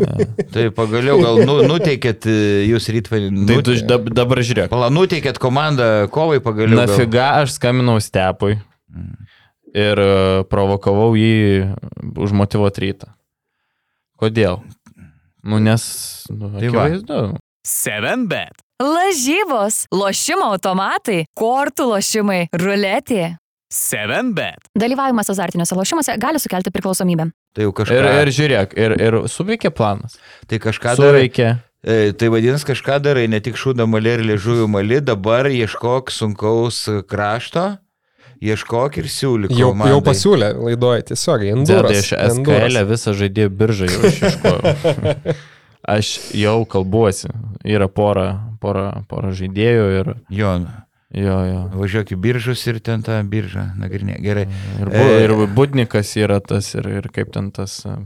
[laughs] tai pagaliau gal nu, nuteikėt e, jūs rytą. Tai tu dab, dabar žiūrėk. Pala, nuteikėt komandą kovai pagaliau. gal. Nafiga aš skambinau Stepui ir e, provokavau jį užmotivuoti rytą. Kodėl? Nu, nes... Nu, Tai va. akivaizdu. 7bet. Lažybos, lošimo automatai, kortų lošimai, ruletė. 7bet. Dalyvavimas azartiniuose lošimuose gali sukelti priklausomybę. Tai jau kažką. Ir, ir žiūrėk, ir, ir suveikė planas. tai kažką darai. Suveikė. E, tai vadinasi, kažką darai, ne tik šūdą malį ir liežuvių malį, dabar ieškok sunkaus krašto, ieškok ir siūlyk. Jau, komandai. jau pasiūlė laidoje tiesiogiai. Dėdai Enduras, iš SKL Enduras. visą žaidėjų biržą jau išieškojau. [laughs] Aš jau kalbuosi. Yra pora, pora, pora žaidėjų ir Jo, jo, jo. važiuok į biržus ir ten tą biržą nagrinė. Gerai. Ir, bu, E. ir Budnikas yra tas, ir, ir kaip ten tas. e,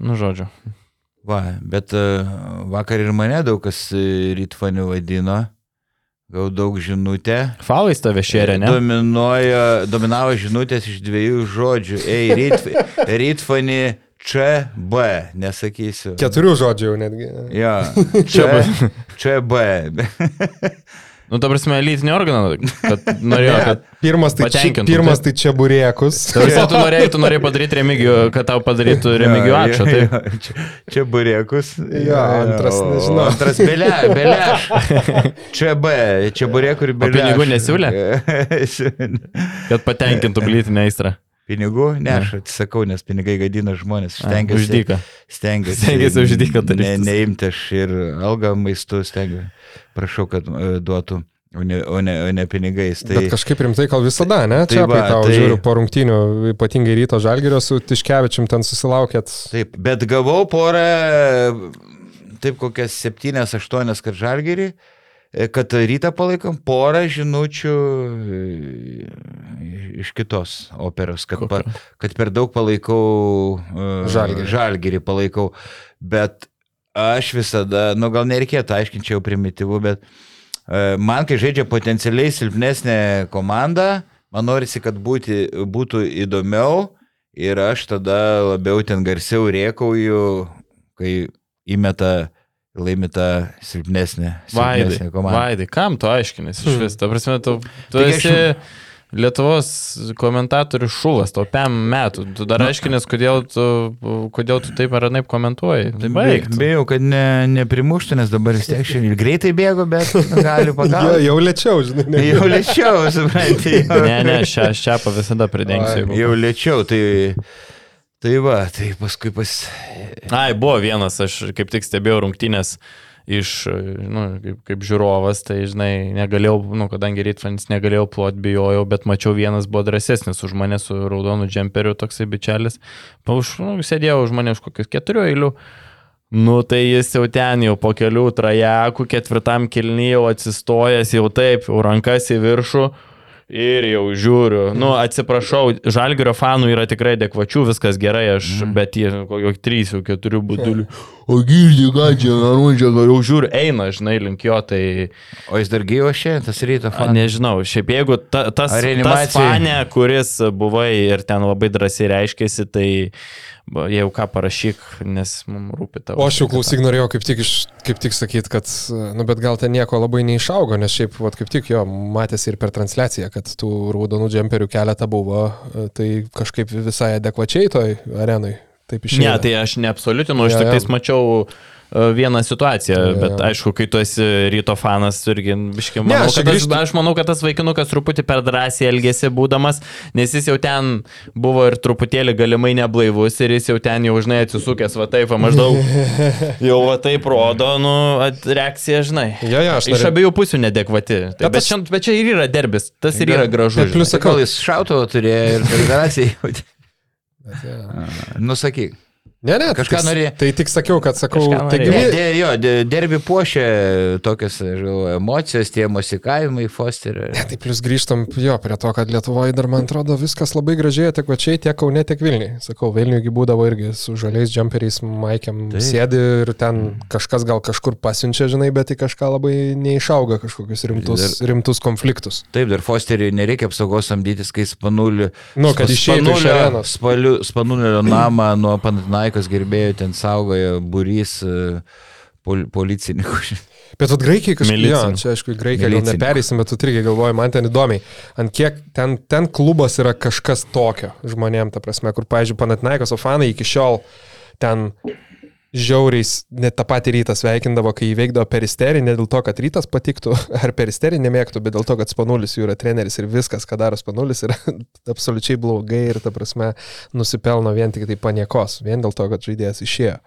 Nu, žodžiu. Va, bet e, vakar ir mane daug kas rytfanių vadino. Gau daug žinutę. Faulais tave šėrė, ne? Dominuoja, dominavo žinutės iš dviejų žodžių. Ei, ryt, [laughs] rytfani čia B, nesakysiu. Keturių žodžių netgi. Jo, čia, čia B. [laughs] Nu, ta prasme, lytinį organą, kad norėjo, kad... Pirmas tai, čia, pirmas tai čia burėkus. Prasme, tu norėjai, tu norėjai padaryti remigijų, kad tau padarytų remigijų. Jo, Tai... jo, Čia, čia burėkus. Jo, antras, nežinau. Antras belė, belėš. Čia B, čia burėkų ir belėš. pinigų nesiūlė? [laughs] Kad patenkintų lytinę aistrą. Pinigų? Ne, aš atsisakau, nes pinigai gadina žmonės. Stengiuosi. Uždyka. Stengiuosi. Stengiasi už dyką ne, neimti aš ir algą maistu stengiuosi. Prašau, kad e, duotų, o ne, o ne, o ne pinigais. Tai... Bet kažkaip rimtai gal visada, ne? Tai Čia va, kai tau tai- žiūriu po rungtynių, ypatingai ryto žalgerio su Tiškevičium ten susilaukėt. Taip, bet gavau porą, taip kokias septynias, aštuonias, kad žalgerį, e, kad rytą palaikom, porą žinučių iš kitos operos, kad, pa, kad per daug palaikau e, Žalgirį. žalgerį palaikau. Bet aš visada, nu gal nereikėtų aiškinti, čia jau primityvu, bet e, man, kai žaidžia potencialiai silpnesnė komanda, man norisi, kad būti, būtų įdomiau ir aš tada labiau ten garsiau riekauju, kai įmeta laimita silpnesnė, Vaidai, silpnesnė komanda. Vaidai, kam tu aiškinasi iš vis? Ta prasme, tu, tu aš esi Lietuvos komentatorių šulas, tau pem metų. Tu dar aiškinės, kodėl tu, kodėl tu taip ar anaip komentuoji. Tai Baig. Bijau, kad ne, neprimuštų, nes dabar vis tiek šiandien greitai bėgo, bet gali Jo, pagauti. jau lėčiau, žinai. ne? Jau lėčiau, suprantate. jau- Ne, ne, šią šiapą visada pridengsiu. jeigu- Jau lėčiau, tai, tai va, tai paskui pas... Ai, buvo vienas, aš kaip tik stebėjau rungtynės iš, nu, kaip, kaip žiūrovas, tai, žinai, negalėjau, nu, kadangi Rytvanis negalėjau plot, bijojau, bet mačiau vienas buvo drąsesnis už mane su raudonu džemperiu, toksai bičelis. Pa Už, nu, sėdėjau už mane už kokius keturių eilių. Nu, tai jis jau ten, jau po kelių trajakų, ketvirtam kilnyjau atsistojęs, jau taip, jau rankas į viršų. Ir jau žiūriu, nu atsiprašau, žalgerio fanų yra tikrai adekvačių, viskas gerai, aš, mm. bet jie kokio trys, jau keturių būdulių. [laughs] O girdži, ką čia, narundžia, jau žiūriu, eina, žinai, link jo, tai O jis dar gyvo šiandien, tas ryto A, fanas. nežinau, šiaip jeigu ta, tas, tas fane, kuris buvai ir ten labai drąsiai reiškėsi, tai jau ką parašyk, nes mums rūpi tavo. O aš jau klausyk norėjau kaip tik, iš, kaip tik sakyti, kad, nu bet gal ten nieko labai neišaugo, nes šiaip, vat, kaip tik jo, matėsi ir per transliaciją, kad tų raudonų džemperių keletą buvo, tai kažkaip visai adekvačiai toj arenui. Taip išėjo. Ne, tai aš neabsoliutinu, aš Jo, tik tais mačiau e, vieną situaciją, Jo, bet jo. aišku, kai tu esi ryto fanas, irgi, biškai, Ne, manau, aš čia kad tas, grįžtu- aš manau, kad tas vaikinukas truputį per drąsiai elgėsi būdamas, nes jis jau ten buvo ir truputėlį galimai neblaivus ir jis jau ten jau, žinai, atsisukęs, va taip, maždaug [laughs] jau va taip rodo, nu, at- reakcija, žinai. Jo, jo, aš Iš norėjau. abiejų pusių nedekvati. Tai, Bet bet, aš- čia, bet čia ir yra derbis, tas ir yra gražu. Bet plius žinai. sakau, jis šautuvo turėjo ir federacijai. Bet, jo. Nusakyk. Ne, ne, Kažką tai, norėjai. Tai tik sakiau, kad sakau, taigi Ne, de, jo, de- derbi puošia tokias galvoju, emocijos, tie mosikavimai, Fosterio. Ne, tai plus grįžtam jo prie to, kad Lietuvoje dar, man atrodo, viskas labai gražiai tiek vačiai, tiek Kaune, tiek Vilniui. Sakau, Vilniui būdavo irgi su žaliais jumperiais, maikiam Taip. sėdi ir ten kažkas gal kažkur pasiunčia, žinai, bet į kažką labai neišauga kažkokius rimtus, Dar- rimtus konfliktus. Taip, dar Fosteriui nereikia apsaugos samdytis, kai spanulį. Nu, kad išeitų iš arenos. Spanulio namą nuo Panatinaikos gerbėjų ten saugoja burys e, pol, policininkų. Bet tu graikiai kažkaip, Milicininkų. čia aišku, graikiai gal neperėsim, bet tu irgi galvoji, man ten įdomiai, ant kiek ten, ten klubas yra kažkas tokio žmonėm, ta prasme, kur, pavyzdžiui, Panatinaikos ofanai iki šiol ten žiauriais, net tą patį rytą sveikindavo, kai įveikdavo peristerį, ne dėl to, kad rytas patiktų, [laughs] ar peristerį nemėgtų, bet dėl to, kad Spanulis jų yra treneris ir viskas, ką daro Spanulis, yra [laughs] absoliučiai blogai ir, ta prasme, nusipelno vien tik tai paniekos, vien dėl to, kad žaidėjas išėjo.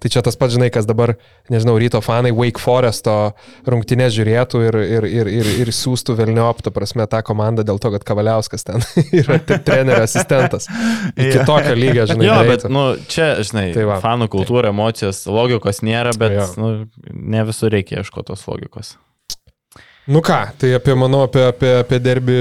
Tai čia tas pats, žinai, kas dabar, nežinau, ryto fanai Wake Foresto rungtynės žiūrėtų ir, ir, ir, ir, ir siūstų Velniop, ta prasme, tą komandą dėl to, kad Kavaliauskas ten [laughs] yra trenerio asistentas. Iki tokio lygio, žinai. Jo, bet, nu, čia, žinai, Tai va. fanų kultūra, emocijos, logikos nėra, bet, Jo. nu, ne visur reikia ieškoti tos logikos. Nu ką, tai apie, manau, apie, apie, apie derbį.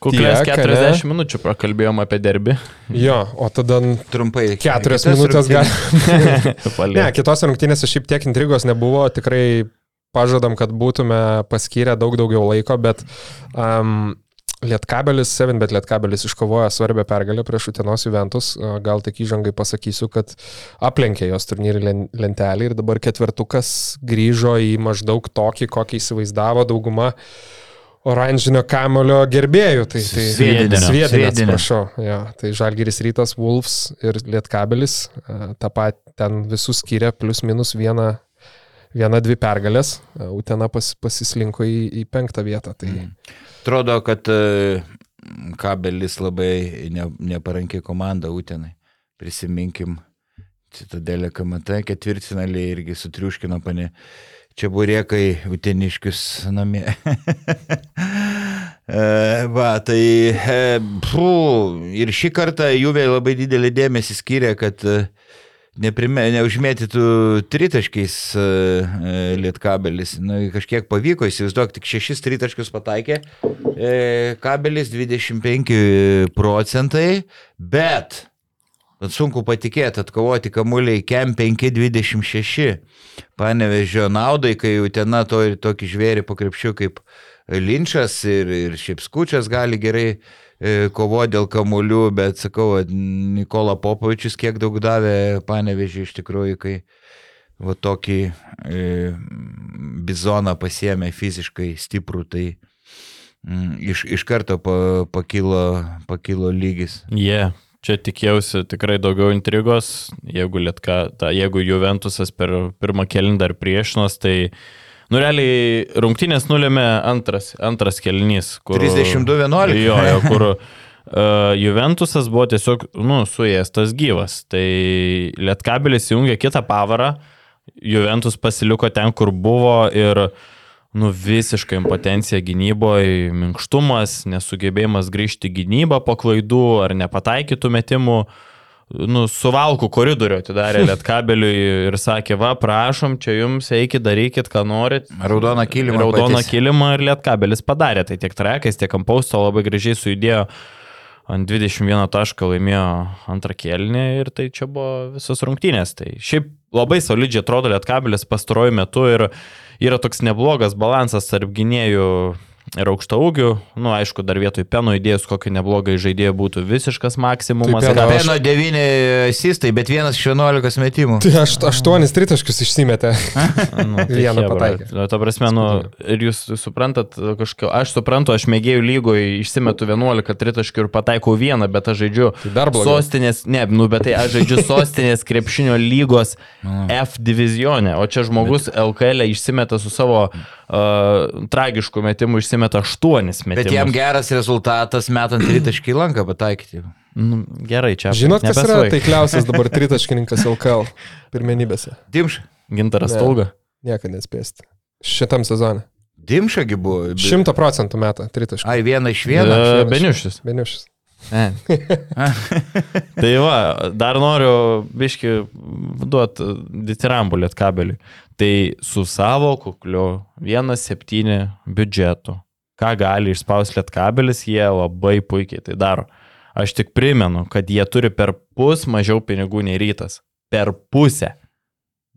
Kuklės Tiek, 40 minučių prakalbėjom apie derbį. Jo, o tada Trumpai. keturias Kitas minutės rungtynes. [laughs] [laughs] gali. Ne, kitose rungtynėse šiaip tiek intrigos nebuvo, tikrai pažadam, kad būtume paskyrę daug daugiau laiko, bet um, Lietkabelis, 7bet Lietkabelis iškovojo svarbę pergalę prieš Utenos Juventus. Gal tik įžangai pasakysiu, kad aplenkė jos turnyrį len- lentelį ir dabar ketvertukas grįžo į maždaug tokį, kokį įsivaizdavo dauguma oranžinio kamulio gerbėjų. Tai, tai. Sviedinio, Sviedinio. atsiprašau. Ja, tai Žalgiris rytas, Wolves ir Lietkabelis. Ta pat ten visus skiria plus minus vieną, vieną dvi pergalės. A, Utena pas, pasislinko į, į penktą vietą. Tai Mm. Atrodo, kad e, kabelis labai ne, neparankiai komanda Utenai. Prisiminkim, Citadelė KMT ketvirtfinalį irgi sutriuškino pane čia burėkai uteniškius namie. [laughs] E, Va, tai e, pfu, ir šį kartą Juvė labai didelį dėmesį skiria, kad e, neprime, neužmėtytų tritaškiais e, lietkabelis. Nu, kažkiek pavyko, įsivaizduok, tik šešis tritaškius pataikė. E, kabelis 25 procentai, bet Bet sunku patikėti, atkovoti kamuoliai KEM 526. Panevežio naudai, kai jau ten to ir tokį žvėrį pakrepšiu kaip Linčas ir, ir šiaip skučias gali gerai e, kovoti dėl kamuolių, bet sakau, Nikola Popovičius kiek daug davė Panevežį iš tikrųjų, kai va tokį e, bizoną pasiemė fiziškai stiprų, tai mm, iš, iš karto pa, pakilo, pakilo lygis. Jie. Yeah. Čia tikėjausi tikrai daugiau intrigos, jeigu, lietka, ta, jeigu Juventusas per pirmą kelnį dar priešinos, tai, nu, realiai rungtynės nulėmė antras, antras kelnys. Kur, 32-11. Jo, jo, [laughs] kur uh, Juventusas buvo tiesiog, nu, suėstas gyvas. Tai Lietkabelis įjungė kitą pavarą, Juventus pasiliko ten, kur buvo ir nu, visiškai impotencija gynyboje, minkštumas, nesugebėjimas grįžti gynybą po klaidų ar nepataikytų metimų. Nu, suvalkų koridorių atidarė Lietkabeliui ir sakė, va, prašom, čia jums eikit, darykit, ką norit. Raudoną kilimą. Raudoną patys. kilimą ir Lietkabelis padarė. Tai tiek trekais, tiek ampausto labai gražiai sujudėjo ant 21 tašką laimėjo antrą kėlinį ir tai čia buvo visos rungtynės. Tai šiaip labai solidžiai atrodo Lietkabelis pastaruoju metu ir yra toks neblogas balansas tarp gynėjų ir aukšta ūgių. Nu, aišku, dar vietoj peno įdėjus kokį neblogą žaidėją būtų visiškas maksimumas. Tai Peno- Ir- Peno 9 asistai, bet vienas iš 11 metimų. Tai aš aštuonis tritaškius išsimetė. [laughs] Nu, tai Vieną pataikė. Nu, Ta prasme, nu, ir jūs suprantat, kažkokio, aš suprantu, aš mėgėjų lygoje išsimetu 11 tritaškių ir pataikau vieną, bet aš žaidžiu Tai sostinės, ne, nu, bet tai aš žaidžiu sostinės krepšinio lygos [laughs] F divizione, o čia žmogus LKL išsimeta su savo uh, tragišku metimu, išsimeta 8 metimus. Bet jam geras rezultatas metant tritaškį lanką pataikyti. Nu, gerai, čia. Žinot, kas yra nebesvaik. taikliausias dabar [laughs] tritaškininkas LKL pirmenybėse? Dimš. Gintaras Ne. Tauga. Niekada nespėsti. Šitam sezone. Dimšagi buvo. Šimta procentų metą tritaškį. Ai, vieną iš vieno. E, Beniušis. Beniušis. Ne. [laughs] tai va, dar noriu, biški, duot ditirambulėt kabelį. Tai su savo kukliu 1,7 biudžetu, ką gali išspausti lietkabelis, jie labai puikiai tai daro. Aš tik primenu, kad jie turi per pus mažiau pinigų nei rytas. Per pusę.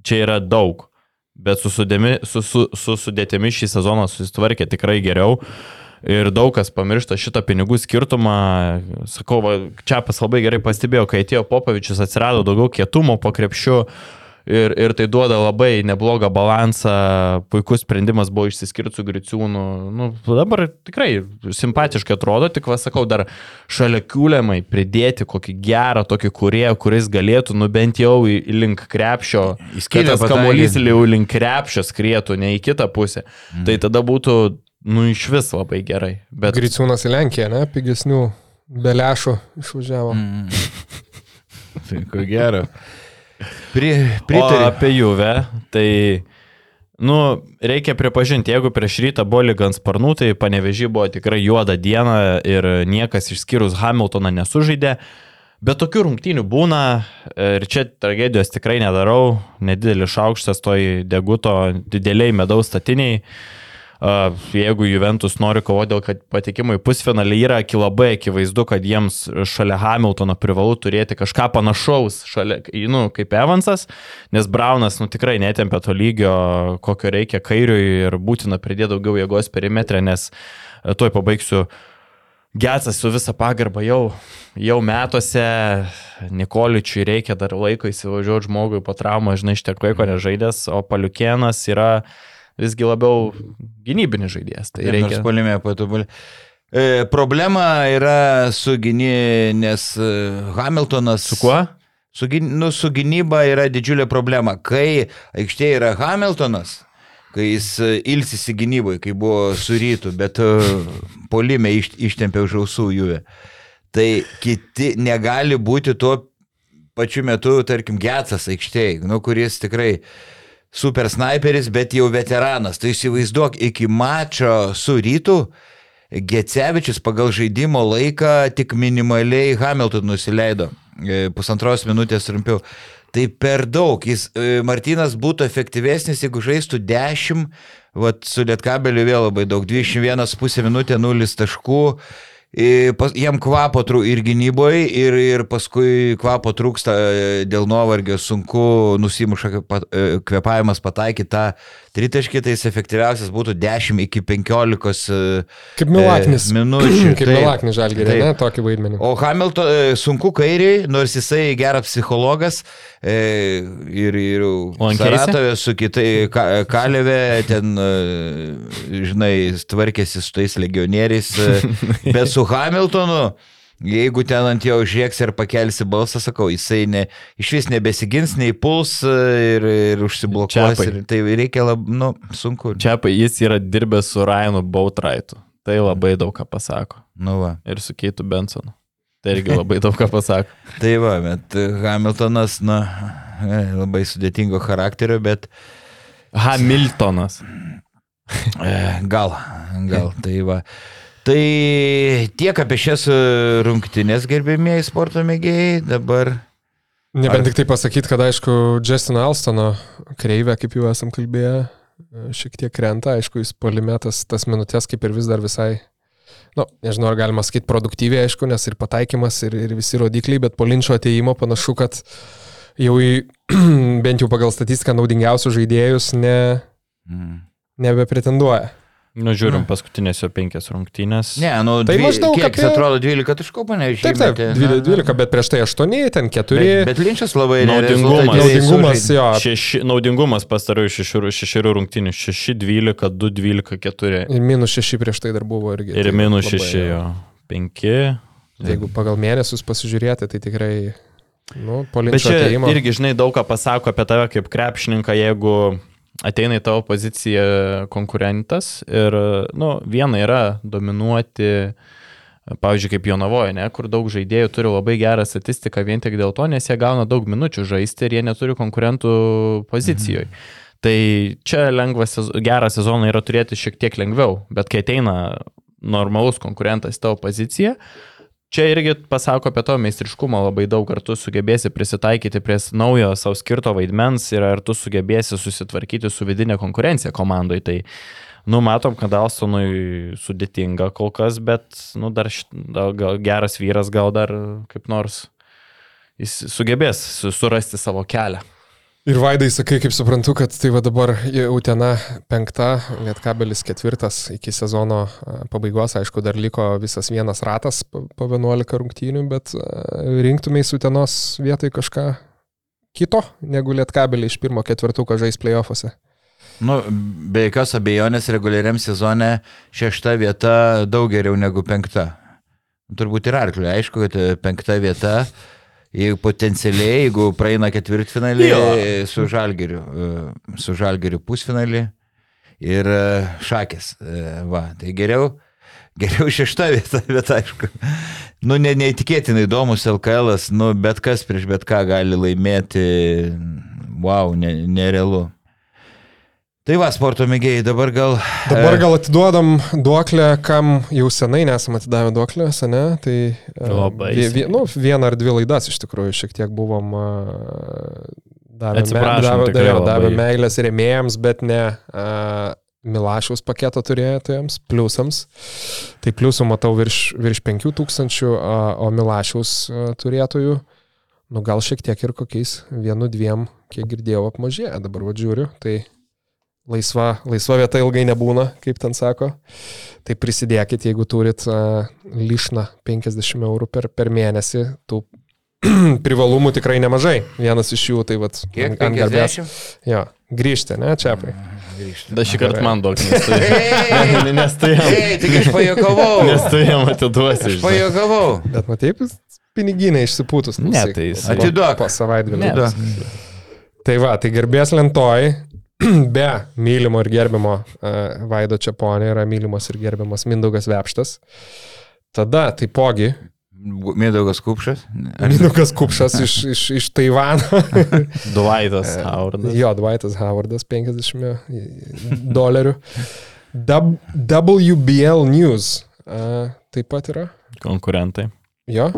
Čia yra daug. Bet su, sudėmi, su, su, su sudėtimi šį sezoną susitvarkė tikrai geriau. Ir daug kas pamiršta šitą pinigų skirtumą. Sakau, va, Čiapas labai gerai pastebėjo, kai atėjo Popavičius, atsirado daugiau kietumo po krepšiu. Ir, ir tai duoda labai neblogą balansą, puikus sprendimas buvo išsiskirti su Griciūnu. Nu, dabar tikrai simpatiškai atrodo, tik vas sakau, dar šalia kiūliamai pridėti kokį gerą tokį kurieją, kuris galėtų, nu bent jau į, link krepšio, Į kad skylę tas pataikė. kamuolys jau link krepšio skrietų, ne į kitą pusę. Mm. Tai tada būtų, nu iš vis labai gerai. Bet Griciūnas į Lenkiją, ne? Pigesnių belešų išvažiavo. Mm. [laughs] Tai ko gero. Pri, o pritariu. apie Juve, tai, nu, reikia pripažinti, jeigu prieš rytą buvo lyg ant sparnų, tai panevežį buvo tikrai juoda diena ir niekas išskyrus Hamiltoną nesužaidė. Bet tokių rungtynių būna ir čia tragedijos tikrai nedarau, nedidelis šaukštas toj deguto dideliai medaus statiniai. Uh, Jeigu Juventus nori kovoti dėl patekimo į pusfinalį, yra labai akivaizdu, kad jiems šalia Hamiltono privalu turėti kažką panašaus, šalia, nu, kaip Evansas, nes Braunas nu, tikrai netempia to lygio, kokio reikia kairiui ir būtina pridėti daugiau jėgos perimetrę, nes e, tuoj pabaigsiu. Getsas su visa pagarba jau, jau metuose, Nikoličiui reikia dar laiko įsivažiuoti žmogui po traumą, žinai, iš tiek laiko nežaidęs, o Paliukienas yra visgi labiau gynybinis žaidėjas. Tai Reikia. Polime patobulė. E, problema yra su gyny, nes e, Hamiltonas. Su kuo? Su, nu, su gynyba yra didžiulė problema. Kai aikštėje yra Hamiltonas, kai jis e, ilsisi gynyboje, kai buvo su rytu, bet e, polime iš, ištempė už ausų juvę. Tai kiti negali būti tuo pačiu metu, tarkim, Getsas aikštėje, nu, kuris tikrai super sniperis, bet jau veteranas. Tai įsivaizduok, iki mačo su rytu Gecevičius pagal žaidimo laiką tik minimaliai Hamilton nusileido. E, Pusantros minutės trumpiau. Tai per daug. Jis, e, Martinas būtų efektyvesnis, jeigu žaistų 10, vat, su Lietkabeliu vėl labai daug. 21,5 minutė, 0 taškų. Pas- Jam kvapo trū ir gynyboje, ir, ir paskui kvapo trūksta e, dėl nuovargio, sunku nusimuša e, kvepavimas pataikyti tą tritaškį, tai jis efektyviausias būtų 10 iki 15 e, Kaip Milaknis. e, minučių. Kaip Taip, Milaknis žalgerė, ne? Tokį vaidmenį. O Hamilton e, sunku kairiai, nors jisai geras psichologas e, ir, ir? Saratovė su kitai ka, Kalėvė ten, e, žinai, tvarkėsi su tais legionieriais, e, [laughs] bet su Hamiltonu. Jeigu ten ant jo žieks ir pakelsi balsą, sakau, jisai ne, iš vis nebesigins, nei puls e, ir, ir užsiblokuos. Čiapai. Ir, tai reikia labai, nu, sunku. Čia jis yra dirbęs su Ryanu Bautraitu. Tai labai daug ką pasako. Nu va. Ir su Keitu Bensonu. Tai irgi labai daug ką pasako. [laughs] Tai va, bet Hamiltonas, na, e, labai sudėtingo charakterio, bet Hamiltonas. e, gal, gal, tai va. Tai tiek apie šias e, rungtynės, gerbėmieji sporto mėgėjai, dabar Nebent tik tai pasakyti, kad aišku, Justino Alstono kreivė, kaip jau esam kalbėję, šiek tiek krenta, aišku, jis polimetas tas minutės kaip ir vis dar visai, nu, nežinau, ar galima sakyti produktyviai, aišku, nes ir pataikymas, ir, ir visi rodikliai, bet po linčio ateimo panašu, kad jau į, [clears throat] bent jau pagal statistiką naudingiausius žaidėjus ne, mm. nebepretenduoja. Nu, žiūrim paskutinės jo penkias rungtynės. Ne, nu, Tai dvi, maždaug kiek apie- atrodo 12 taškų, panežiai. Taip, taip, 12, 12, bet prieš tai 8, ten 4. Bet, bet Linčas labai Naudingumas. Naudingumas, jo. Šeši, naudingumas pastarųjų šešių, šešių rungtynių. 6, 12, 2, 12, 4. Ir minus 6 prieš tai dar buvo irgi. Ir tai minus labai, 6, jo. 5. Jeigu pagal mėnesius pasižiūrėti, tai tikrai, nu, po Bet čia ateimo. irgi, žinai, daug ką pasako apie tave kaip krepšininką, jeigu ateina į tavo poziciją konkurentas ir, nu, viena yra dominuoti, pavyzdžiui, kaip Jonavoje, ne, kur daug žaidėjų turi labai gerą statistiką vien tik dėl to, nes jie gauna daug minučių žaisti ir jie neturi konkurentų pozicijoje. Mhm. Tai čia lengvas, gerą sezoną yra turėti šiek tiek lengviau, bet kai ateina normalus konkurentas į tavo poziciją, čia irgi pasako apie to meistriškumą labai daug, ar tu sugebėsi prisitaikyti prie naujo savo skirto vaidmens ir ar tu sugebėsi susitvarkyti su vidinė konkurencija komandai. Tai, nu, matom, kad Alstonui sudėtinga kol kas, bet, nu, dar šit, gal, geras vyras gal dar kaip nors jis sugebės surasti savo kelią. Ir Vaidai, sakai, kaip suprantu, kad tai va dabar Utena penkta, Lietkabelis ketvirtas iki sezono pabaigos, aišku, dar liko visas vienas ratas po 11 rungtynių, bet rinktumės Utenos vietoj kažką kito, negu Lietkabelį iš pirmo ketvirtuko žais playoffuose. Nu, be jokios abejonės reguliariam sezone šešta vieta daug geriau negu penkta. Turbūt ir arkliui, aišku, kad penkta vieta jeigu potencialiai, jeigu praeina ketvirtfinalį su žalgeriu, e, su žalgeriu pusfinalį ir e, šakės. E, va, tai geriau, geriau šešta vieta, bet aišku, nu, ne, neįtikėtinai įdomus LKL, nu, bet kas prieš bet ką gali laimėti, wow, ne, nerealu. Tai va, sporto mėgėjai, dabar gal. Dabar gal atiduodam duoklę, kam jau senai nesam atidavę duoklę, sene. Tai Labai. Vie, vie, nu, vieną ar dvi laidas iš tikrųjų šiek tiek buvom davę, me, davę, davę, davę meilės remėjams, bet ne uh, Milašiaus paketo turėtojams, pliusams. Tai pliusų matau virš, virš 5000, o Milašiaus turėtojų, nu gal šiek tiek ir kokiais vienu, dviem, kiek girdėjau, apmažėja. Dabar vadžiūriu. Tai laisva, laisva vieta ilgai nebūna, kaip ten sako. Tai prisidėkit, jeigu turit uh, lišną 50 eurų per, per mėnesį, tų [clears throat] privalumų tikrai nemažai. Vienas iš jų, tai vad, Kiek, ant garbės. Jo, grįžti, ne, čiapai. Grįžti. Da šį kartą man daug, nes tu, [laughs] nes tu jam, Ei, tik aš pajokavau. [laughs] nes tu jam atiduosi. Aš pajokavau. Bet matai, piniginai išsipūtus. Ne, klausyk. tai jis- Atiduok. Po savaitgalį. Ne. Atiduok. Tai va, tai garbės lentoj, [clears throat] be mylimo ir gerbimo uh, Vaido Čiaponė yra mylimas ir gerbiamas Mindaugas Vepštas. Tada taipogi Mindaugas Kupšas. Mindaugas Kupšas iš, [laughs] iš, iš Taivano. [laughs] Duvaitas Howardas. jo, Dwightas Howardas 50 dolerių. W- WBL News uh, taip pat yra. Konkurentai. Jo,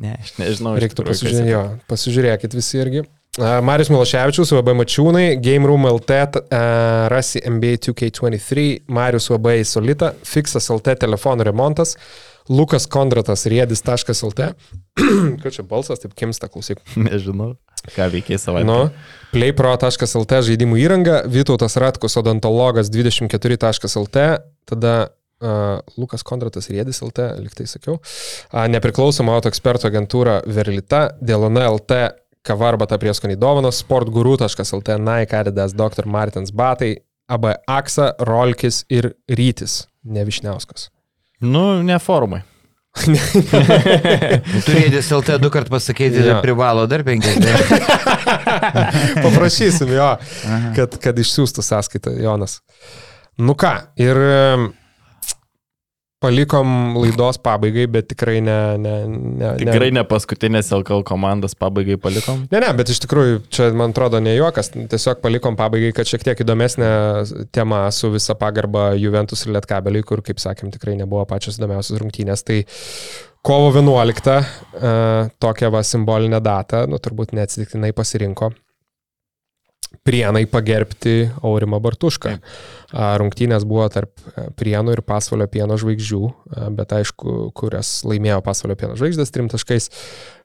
Ne, aš nežinau. reiktų pasižiūrėti. Jo, pasižiūrėkit visi irgi. Marius Miloševičius, UAB Mačiūnai, Game Room LT, uh, rasi NBA 2K23, Marius UAB Solita, Fixas LT telefonų remontas, Lukas Kondratas, riedis.lt. [clears throat] Ką čia balsas, taip kimsta, klausyk. [laughs] Nežinau. Ką veikiai savaitę. Nu, playpro.lt žaidimų įranga, Vytautas Ratkus, odontologas 24.lt, tada uh, Lukas Kondratas Riedis LT, liktai sakiau, uh, nepriklausoma auto ekspertų agentūra Verlita, Dėlona LT, Kavarbata prieskoniai dovanos, sportguru.lt, Nike, Adidas, Dr. Martins Batai, AB Aksa, Rolkis ir Rytis, ne Višniauskas. Nu, ne formai. [laughs] Turėdės LT du kart pasakyti, ja. privalo dar 50. [laughs] Paprašysim jo, kad, kad išsiųstų sąskaitą Jonas. Nu ką, ir palikom laidos pabaigai, bet tikrai ne... ne, ne Tikrai ne. ne paskutinės LKL komandas pabaigai palikom. Ne, ne, bet iš tikrųjų čia, man atrodo, ne juokas, tiesiog palikom pabaigai, kad šiek tiek įdomesnė tema su visa pagarba Juventus ir Lietkabeliui, kur, kaip sakėm, tikrai nebuvo pačios įdomiausios rungtynės. Tai kovo 11, uh, tokią va simbolinę datą, nu turbūt neatsitiktinai pasirinko Prienai pagerbti Aurimą Bartušką. Rungtynės buvo tarp e, Prienų ir Pasvalio pieno žvaigždžių, bet aišku, kurias laimėjo Pasvalio pieno žvaigždės trim taškais.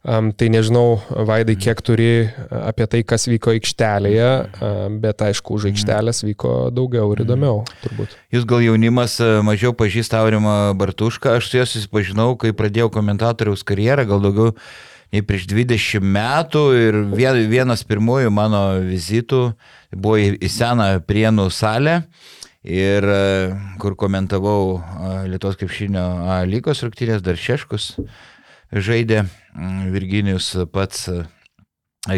Tai nežinau, Vaidai, kiek turi a, apie tai, kas vyko aikštelėje, a, bet aišku, už aikštelės vyko daugiau ir įdomiau, turbūt. Jūs gal jaunimas e, mažiau pažįsta Aurimą Bartušką, aš su juo susipažinau, kai pradėjau komentatoriaus karjerą, gal daugiau nei prieš 20 metų ir vien- vienas pirmųjų mano vizitų buvo į, seną Prienų salę. Ir e, kur komentavau e, Lietuvos krepšinio lygos rungtynės, dar Šeškus žaidė, mm, Virginijus pats e,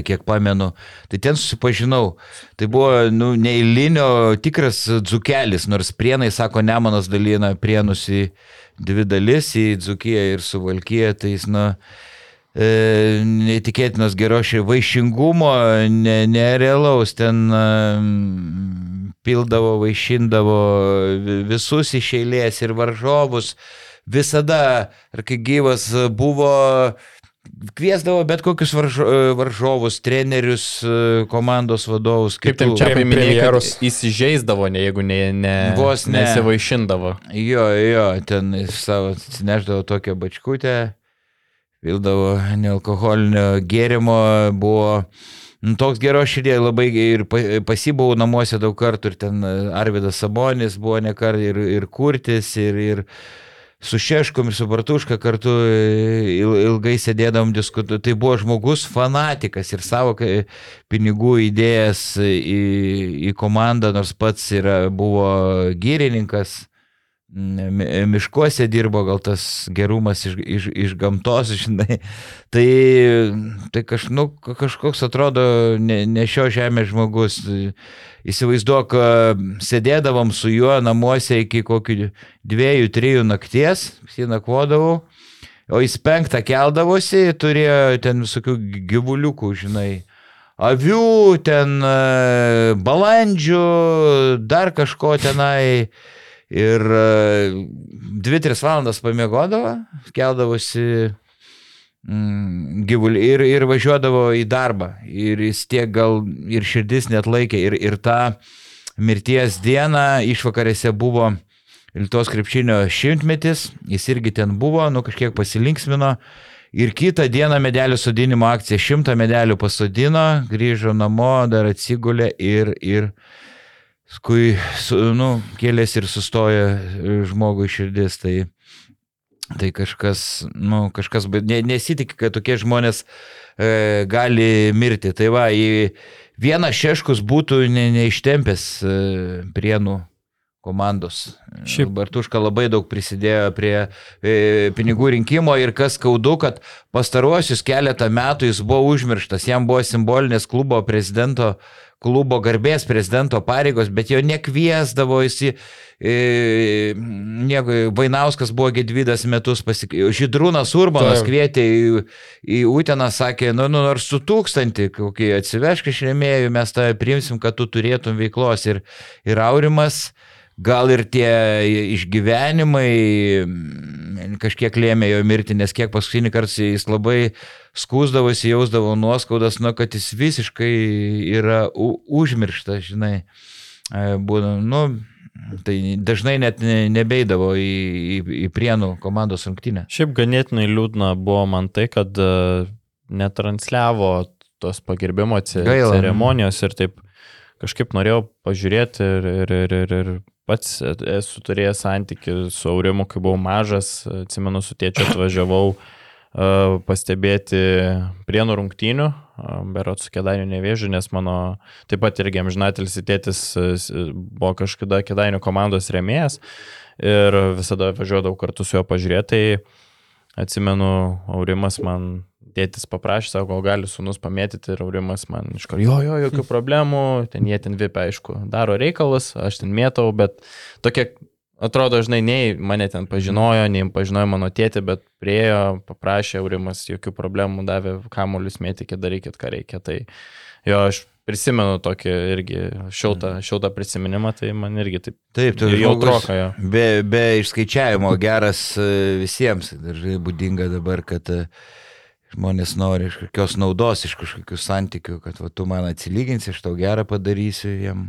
kiek pamenu, tai ten susipažinau. Tai buvo nu, neįlinio tikras dzukelis, nors prienai, sako, Nemanas dalina prienus į dvi dalis, į dzukiją ir suvalkiją, tai jis, nu, e, neįtikėtinos geros vaišingumo, ne, nerealaus, ten e, pildavo, vaišindavo vi- visus iš eilės ir varžovus visada, ar kai gyvas buvo, kviesdavo bet kokius varžo, varžovus, trenerius, komandos vadovus. Kaip ten čia premjerus. įsižeisdavo, ne, jeigu ne, ne, Vos ne. nesivaišindavo. Jo, jo, ten savo atsineždavo tokią bačkutę, vildavo nealkoholinio gėrimo, buvo nu, toks geros širdė, labai ir pa- pasibuvau namuose daug kartų, ir ten Arvidas Sabonis buvo nekart, ir, ir Kurtis, ir, ir su Šeškom, su Bartuška kartu il- ilgai sėdėdam diskutuoti. Tai buvo žmogus fanatikas ir savo kai- pinigų įdėjęs į, į komandą, nors pats yra, buvo gyrininkas miškuose dirbo, gal tas gerumas iš, iš, iš gamtos, [laughs] žinai. Tai, tai kaž, nu, ka- kažkoks atrodo ne, ne šio žemės žmogus. Įsivaizduok, sėdėdavom su juo namuose iki kokių dviejų, trijų nakties, jį nakvodavau. O jis penktą keldavosi, turėjo ten visokių gy- gyvuliukų, žinai. Avių, ten balandžių, dar kažko tenai. Ir 2-3 valandas pamiegodavo, keldavosi mm, gyvulį ir, ir važiuodavo į darbą. Ir jis tiek gal ir širdis net laikė. Ir, ir tą mirties dieną išvakarėse buvo Lietuvos krepšinio šimtmetis, jis irgi ten buvo, nu kažkiek pasilinksmino. Ir kitą dieną medelių sodinimo akcija, šimtą medelių pasodino, grįžo namo, dar atsigulė ir, ir skui, su, nu, kėlės ir sustoja e, žmogui širdis. Tai, tai kažkas, nu, kažkas, ne, nesitik, kad tokie žmonės e, gali mirti. Tai va, į vieną šeškus būtų ne, neištempęs e, prienų komandos. Šiaip- Bartuška labai daug prisidėjo prie e, pinigų rinkimo ir kas skaudu, kad pastaruosius keletą metų jis buvo užmirštas, jam buvo simbolinės klubo prezidento, klubo garbės prezidento pareigos, bet jo nekviesdavo, jis į... Nieko, Vainauskas buvo Gedvydas metus pasikvietė, Židrūnas Urbanas Taip. kvietė į, į Uteną, sakė, nu, nu nors su tūkstantį, kokį atsivežk iš rėmėjų, mes tave priimsim, kad tu turėtum veiklos. Ir, ir Aurimas, gal ir tie išgyvenimai mm, kažkiek lėmė jo mirtį, nes kiek paskutinį kartą jis labai skūsdavosi, jausdavo nuoskaudas, nu, kad jis visiškai yra užmirštas, žinai. E, Būna, nu, tai dažnai net ne- nebeidavo į, į, į prienų komandos rungtynę. Šiaip ganėtinai liūdna buvo man tai, kad e, netransliavo tos pagerbimo ceremonijos ir taip kažkaip norėjau pažiūrėti ir, ir, ir, ir, ir pats esu turėjęs santykių su Aurimu, kai buvau mažas, atsimenu, su tėčiu atvažiavau [laughs] pastebėti prienų rungtynių, berot su kėdainių nevėžiu, nes mano taip pat irgi amžinatelis tėtis buvo kažkada kėdainių komandos remėjas ir visada važiuodavau kartu su juo pažiūrėti. Tai atsimenu, Aurimas man tėtis paprašė, sako, gal gali sunus pamėtyti ir Aurimas man iš karto, jo, jo, jokių problemų, ten jie ten vipia, aišku, daro reikalus, aš ten mėtau, bet tokia, atrodo, žinai, nei mane ten pažinojo, nei pažinojo mano tėtį, bet priejo, paprašė, Aurimas jokių problemų davė, kamuolius mėtykit, darykit, ką reikia. Tai jo, aš prisimenu tokį irgi šiltą, šiltą prisiminimą, tai man irgi taip Taip, tai jau troka jo. be, be išskaičiavimo geras e, visiems. Dažnai būdinga dabar, kad e, žmonės nori iš kokios naudos, iš kažkokių santykių, kad va, tu man atsilyginsi, aš tau gerą padarysiu jiem.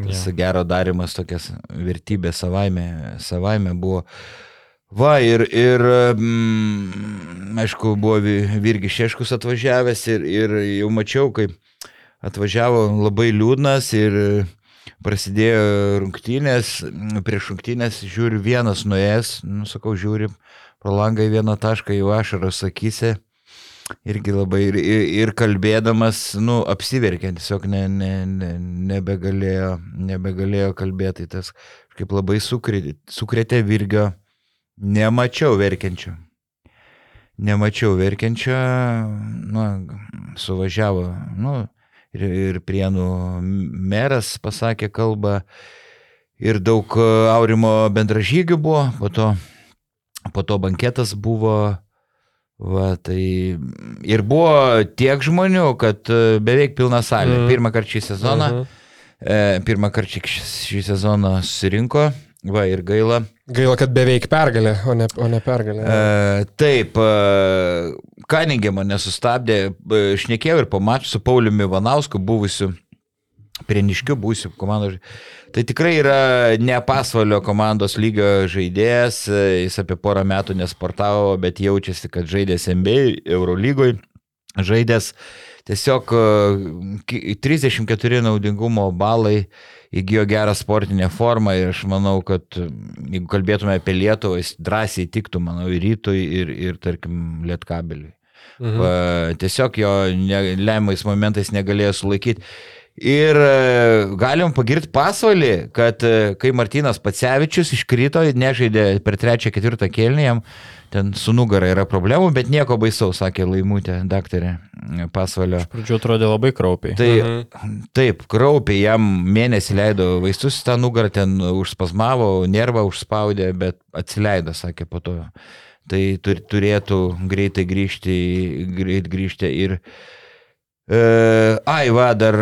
Tas Jo. gero darimas tokias vertybės savaime, savaime buvo. Va, ir, ir mm, aišku, buvo Vi- Virgis Šeškus atvažiavęs ir, ir jau mačiau, kaip atvažiavo labai liūdnas ir prasidėjo rungtynės, prieš rungtynės žiūri vienas nuėjęs, nu sakau, žiūri pro langą į vieną tašką, jau ašaros akise. Irgi labai ir, ir, ir kalbėdamas, nu, apsiverkiant, tiesiog ne, ne, ne, nebegalėjo, nebegalėjo kalbėti. Tai tas kaip labai sukrėtė, sukrėtė Virgio, nemačiau verkiančio. Nemačiau verkiančio, nu, suvažiavo, nu, ir, ir prienų meras pasakė kalbą, ir daug e, aurimo bendražygių buvo, po to, po to banketas buvo, va, tai ir buvo tiek žmonių, kad e, beveik pilna salė. Mhm. Pirmą kartą šį sezoną, Mhm. e, pirmą kartą šį, šį sezoną susirinko Va ir gaila. Gaila, kad beveik pergalė, o ne, o ne pergalė. E, taip, e, Kaningėmo nesustabdė, e, šnekėjau ir po maču su Pauliumi Vanausku, buvusiu prieniškiu, buvusiu komandos. Tai tikrai yra ne pasvalio komandos lygio žaidėjas, e, jis apie porą metų nesportavo, bet jaučiasi, kad žaidės NBA, Eurolygoje, žaidės tiesiog e, ki- 34 naudingumo balai įgyjo gerą sportinę formą ir aš manau, kad e, jeigu kalbėtume apie Lietuvą, jis drąsiai tiktų, manau, ir rytui, ir, ir tarkim, lietkabeliui. Mhm. Tiesiog jo lemiamais momentais negalėjo sulaikyti. Ir e, galim pagirti pasvalį, kad e, kai Martinas Pacevičius iškrito, nežaidė per trečią, ketvirtą kelnį, jam ten su nugara yra problemų, bet nieko baisaus, sakė Laimutė, daktarė pasvalio. Pradžių atrodė labai kraupiai. Tai Mhm. taip, kraupiai jam mėnesį leido vaistus, tą nugarą ten užspazmavo, nervą užspaudė, bet atsileido, sakė po to. Tai tur, turėtų greitai grįžti, greit grįžti ir... E, ai, va, dar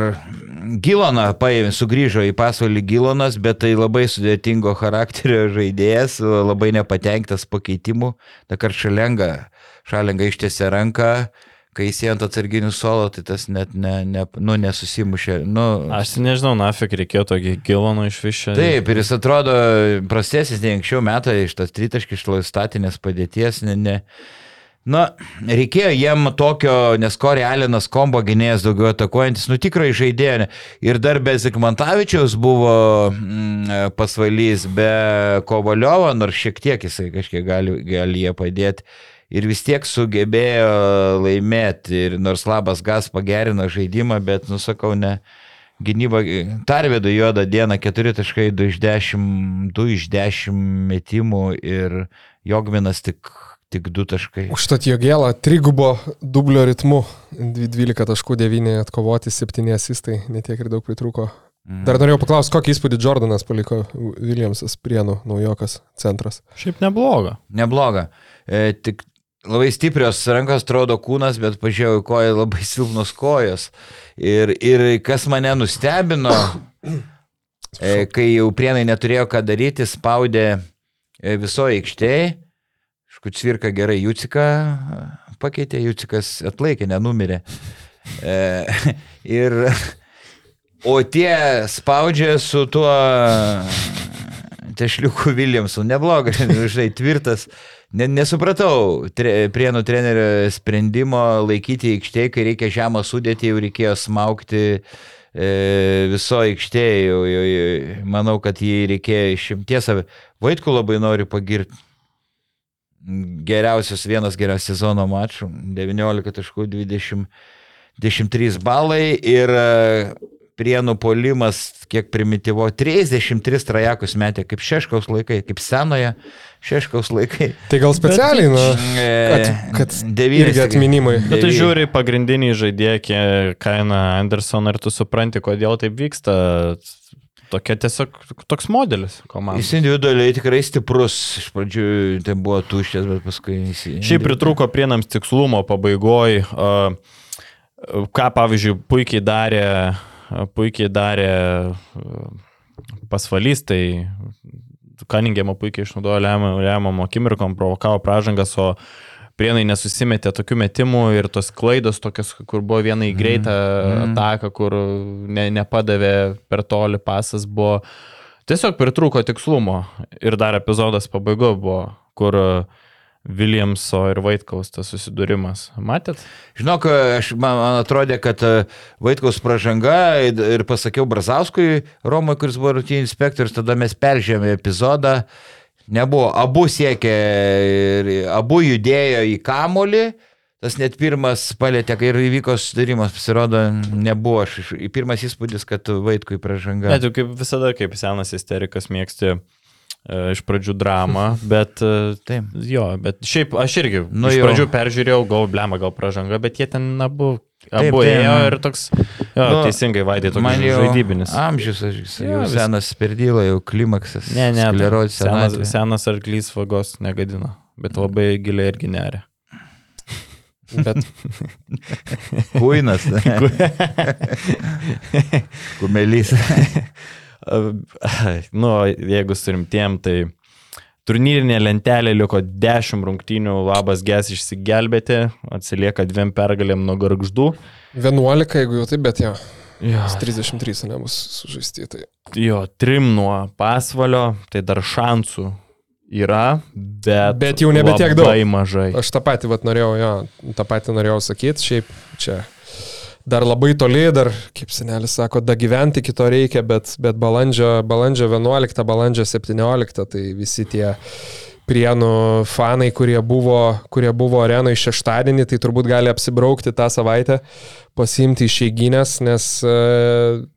Giloną paėmė, sugrįžo į pasvalį Gilonas, bet tai labai sudėtingo charakterio žaidėjas, labai nepatenktas pakeitimu. Dakar šalenga, šalenga ištėsė ranką, kai jis ant atsarginių solo, tai tas net ne, ne, nu, nesusimušė. Nu, Aš nežinau, nafik reikėjo tokį gilono iš višio. Taip, ir jis atrodo prastesnis nei anksčiau metai iš tas tritaškis iš statinės padėties. Ne, ne. Na, reikėjo jiem tokio, nes Kori Alinas kombo gynėjas daugiau atakuojantis, nu tikrai žaidėjo. Ir dar be Zikmantavičiaus buvo mm, pasvalys, be Kovaliovo, nors šiek tiek jisai kažkiek gali, gali jie padėti. Ir vis tiek sugebėjo laimėti. Ir nors labas gas pagerino žaidimą, bet, nusakau, ne. Gynyba, Tarvedu juodą dieną 4.2 iš 10, 2 iš 10 metimų ir Jogminas tik, tik 2 taškai. Užtat jo gėlą trigubo dublio ritmu. 12.9 atkovoti 7 asistai, netiek ir daug pritruko. Mhm. Dar norėjau paklausti, kokį įspūdį Jordanas paliko Williamsas Prienų naujokas centras. Šiaip nebloga. Nebloga. E, tik labai stiprios rankos, atrodo kūnas, bet pažiūrėjau, koja labai silpnos kojos. Ir, ir kas mane nustebino, [coughs] e, kai jau prienai neturėjo ką daryti, spaudė e, visoje aikštėje. Škucvirka gerai Jucika pakeitė, Jucikas atlaikė, nenumirė. E, [laughs] ir, o tie spaudžia su tuo Tešliuku Williamsu, neblogas, [laughs] žinai, tvirtas. Ne, nesupratau tre, prienų trenerio sprendimo laikyti aikštėje, kai reikia žemą sudėti, jau reikėjo smaukti e, viso aikštėje. Manau, kad jį reikėjo išimties. Vaikų labai noriu pagirti. Geriausias, vienas geriausias sezono mačų. 19 taškų 20, 23 balai ir e, prienų polimas, kiek primityvo, 33 trajekus metė, kaip šeškaus laikai, kaip senoje šeškaus laikai. Tai gal specialiai, na, kad, kad irgi tik- atminimai. Bet tu Devyni. žiūri pagrindinį žaidėją, kiek kaina Anderson, ir tu supranti, kodėl taip vyksta. Tokia tiesiog toks modelis komandos. Jis individualiai tikrai stiprus, iš pradžių tai buvo tuščias, bet paskui jis... Šiaip pritrūko prienams tikslumo pabaigoje. Ką, pavyzdžiui, puikiai darė, puikiai darė a, pasvalys, tai Kaningėmo puikiai išnaudojo lemiamą akimirkom, provokavo pražangas, o prienai nesusimetė tokių metimų ir tos klaidos tokios, kur buvo viena į greitą Mhm. ataką, kur ne, nepadavė per toli pasas, buvo tiesiog pritrūko tikslumo. Ir dar epizodas pabaigo buvo, kur Williamso ir Vaitkaus tas susidūrimas. Matėt? Žinok, aš, man, man atrodė, kad Vaitkaus pražanga ir ir pasakiau Brazauskui, Romui, kuris buvo rungtynių inspektorius, tada mes peržėmė epizodą. Nebuvo, abu siekė ir abu judėjo į kamolį. Tas net pirmas palėtė, kai ir įvyko sudarimas, pasirodo, nebuvo. Aš, pirmas įspūdis, kad Vaitkui pražanga. Net jau kaip visada, kaip senas isterikas mėgsti e, iš pradžių dramą, [laughs] bet e, Taip. jo, bet šiaip aš irgi Nu iš jo. pradžių peržiūrėjau, gal blema, gal pražanga, bet jie ten abu, abu taip, ėjo nu. ir toks, jo, Nu, teisingai vaidė, toks Man jau žaidybinis. Amžius, aš jau Jo, senas perdyla, jau klimaksas. Ne, ne, sklerozė, senas, senas arklys vagos negadina, bet labai giliai irgi neria. Bet [laughs] Kuinas. [laughs] Kumelys. [laughs] nu, jeigu surimtiem, tai turnyrinė lentelė liko 10 rungtynių, labas ges išsigelbėti, atsilieka dviem pergalėm nuo garždų. 11, jeigu jau taip, bet jo. Jo, 33 nebus sužaisti. Tai. jo trim nuo pasvalio, tai dar šansų yra, bet, Bet jau nebe tiek daug. Labai mažai. Aš tą patį vat, norėjau, jo, tą patį norėjau sakyti, šiaip čia dar labai toli, dar, kaip senelis sako, da gyventi kito reikia, bet, bet balandžio, balandžio 11, balandžio 17, tai visi tie prienų fanai, kurie buvo, kurie buvo arenoje šeštadienį, tai turbūt gali apsibraukti tą savaitę, pasiimti išeiginės, nes e,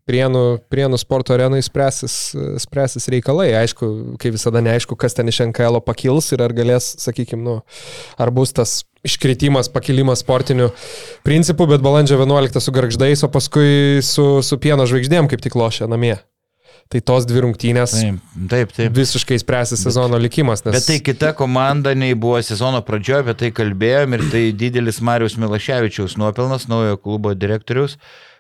prienų, prienų sporto arenoje spręsis, spręsis reikalai. Aišku, kaip visada neaišku, kas ten iš NKL pakils ir ar galės, sakykime, nu, ar bus tas iškritimas, pakilimas sportinių principų, bet balandžio 11 su garždais, o paskui su, su pieno žvaigždėm kaip tik lošia namie. Tai tos dvi rungtynės Taip, taip. taip. visiškai spręsis sezono likimas. Nes... Bet tai kita komanda nei buvo sezono pradžioje, apie tai kalbėjom ir tai didelis Marijos Milaševičiaus nuopelnas, naujo klubo direktoriaus,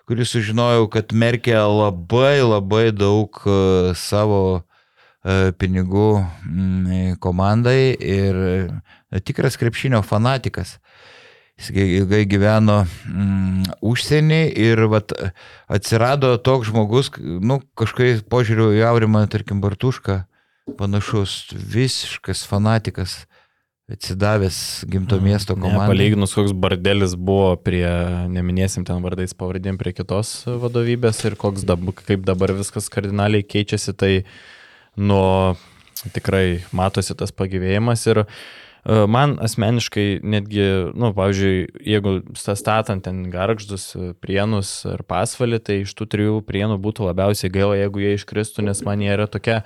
kuris sužinojau, kad merkė labai labai daug e, savo e, pinigų mm, komandai ir e, tikras krepšinio fanatikas. Jis ilgai gyveno mm, užsienį ir vat, atsirado toks žmogus, nu, kažkaip požiūriu į Aurimą, tarkim, Bartušką, panašus, visiškas fanatikas, atsidavęs gimto miesto Ne, komandai. palyginus, koks bardelis buvo prie, neminėsim ten vardais pavardėm, prie kitos vadovybės ir koks dabar, kaip dabar viskas kardinaliai keičiasi, tai nuo tikrai matosi tas pagyvėjimas ir e, man asmeniškai netgi, nu, pavyzdžiui, jeigu sta- statant ten garždus, e, prienus ar pasvalį, tai iš tų trijų prienų būtų labiausiai gaila, jeigu jie iškristų, nes man jie yra tokia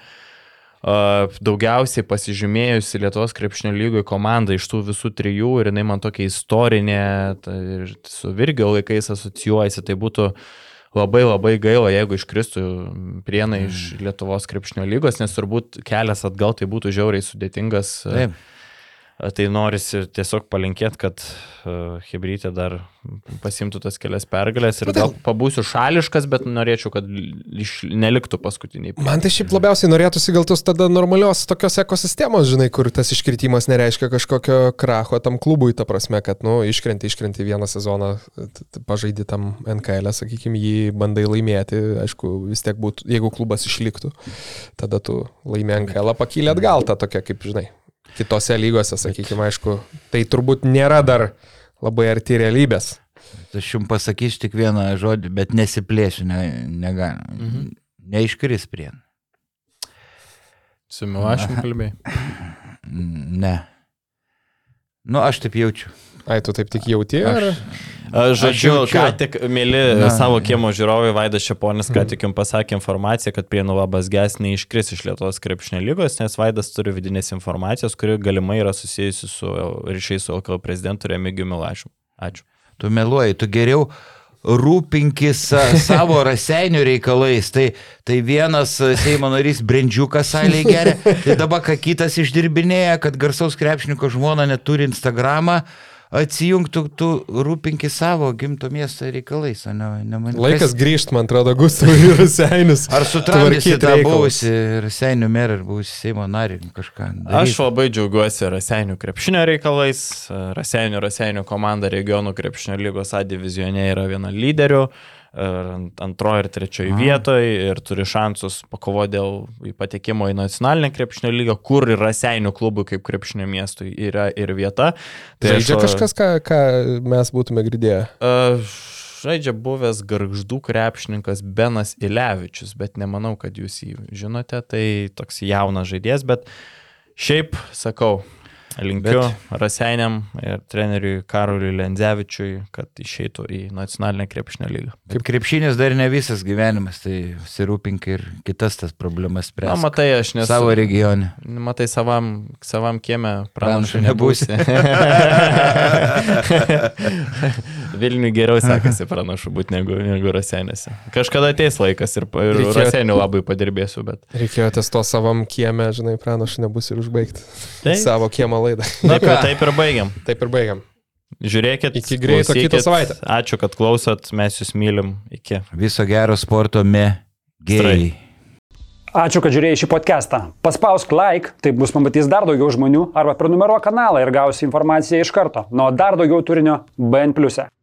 Uh, daugiausiai pasižymėjusi Lietuvos krepšinio lygoje komanda iš tų visų trijų ir jinai man tokia istorinė ta, ir su Virgio laikais asocijuojasi, tai būtų labai labai gaila, jeigu iškristų prienai iš Lietuvos krepšinio lygos, nes turbūt kelias atgal tai būtų žiauriai sudėtingas. Taip. Tai norisi tiesiog palinkėti, kad uh, Hebrytė dar pasimtų tas kelias pergalės ir tai- gal pabūsiu šališkas, bet norėčiau, kad iš, neliktų paskutiniai. Man tai šiaip labiausiai norėtųsi gal tos tada normalios tokios ekosistemos, žinai, kur tas iškritimas nereiškia kažkokio kracho tam klubui, ta prasme, kad, nu, iškrenti, iškrenti vieną sezoną, pažaidi tam NKL, sakykime, jį bandai laimėti, aišku, vis tiek būtų, jeigu klubas išliktų, tada tu laimė NKL, pakylė atgal tą tokia, kaip, žinai, kitose lygose, sakykime, aišku, tai turbūt nėra dar labai arti realybės. Aš jums pasakysiu tik vieną žodį, bet nesiplėsiu, ne, negaliu. Mhm. Neiškris prie. Su Milašim kalbėjai. Ne. Nu, aš taip jaučiu. Ai, tu taip tik jauti, ar? Žodžiu, ką tik, mėly Na. savo kiemo žiūrovai, Vaidas Šeponis, ką tik jums pasakė informaciją, kad Prienų labas ges neiškris iš Lietuvos krepšinio lygos, nes Vaidas turi vidinės informacijos, kuri galimai yra susijusi su ryšiais su LKL prezidentu Remigiu Milašiu. Ačiū. Tu meluoji, tu geriau rūpinkis sa- savo raseinių reikalais. Tai, tai vienas Seimo narys brendžiukas salėje geria, tai dabar kitas išdirbinėja, kad garsaus krepšininko žmona neturi Instagramą. Atsijungtų, tu rūpinki savo gimto miesto reikalais, o ne, ne man. Laikas grįžti, man atrodo, Gustavui [laughs] ir Seinis. Ar tvarkyt tą buvusi Raseinių merą ir buvusi Seimo narį kažką? Aš labai džiaugiuosi Raseinių krepšinio reikalais. Raseinių, Raseinių komanda regionų krepšinio lygos A divizione yra viena lyderių. Antroje ir trečioje vietoje ir turi šansus pakovoti dėl patekimo į nacionalinę krepšinio lygą, kur ir Raseinių klubui kaip krepšinio miestui yra ir vieta. Tai aš- žaidžia kažkas, ką, ką mes būtume girdėję. Uh, žaidžia buvęs garždų krepšininkas Benas Ilevičius, bet nemanau, kad jūs jį žinote, tai toks jaunas žaidėjas, bet šiaip sakau, linkiu bet... Raseiniam ir treneriui Karoliui Lendzevičiui, kad išeitų į nacionalinę krepšinio lygą. Kaip krepšinis dar ne visas gyvenimas, tai sirūpink ir kitas tas problemas Na, spręs. matai, aš nesu. Savo regione. Matai, savam, savam kieme Pranašu nebūsi. [laughs] Vilniui geriau sekasi pranašu būti negu, negu Rasenėse. Kažkada ateis laikas ir, ir Reikėjo- Rasenių labai padirbėsiu, bet Reikėjo ties to savam kieme, žinai, pranašu nebus ir užbaigti Taip. savo kiemo laidą. taip, ką? ir- taip ir baigiam. Taip ir baigiam. Žiūrėkit. Iki greito kitą savaitę. Ačiū, kad klausot, mes jūs mylim. Iki. Viso gero sporto me gėjai. Ačiū, kad žiūrėjai šį podcastą. Paspausk like, taip bus pamatys dar daugiau žmonių, arba prenumeruok kanalą ir gausi informaciją iš karto. Nuo dar daugiau turinio BN ⁇. E.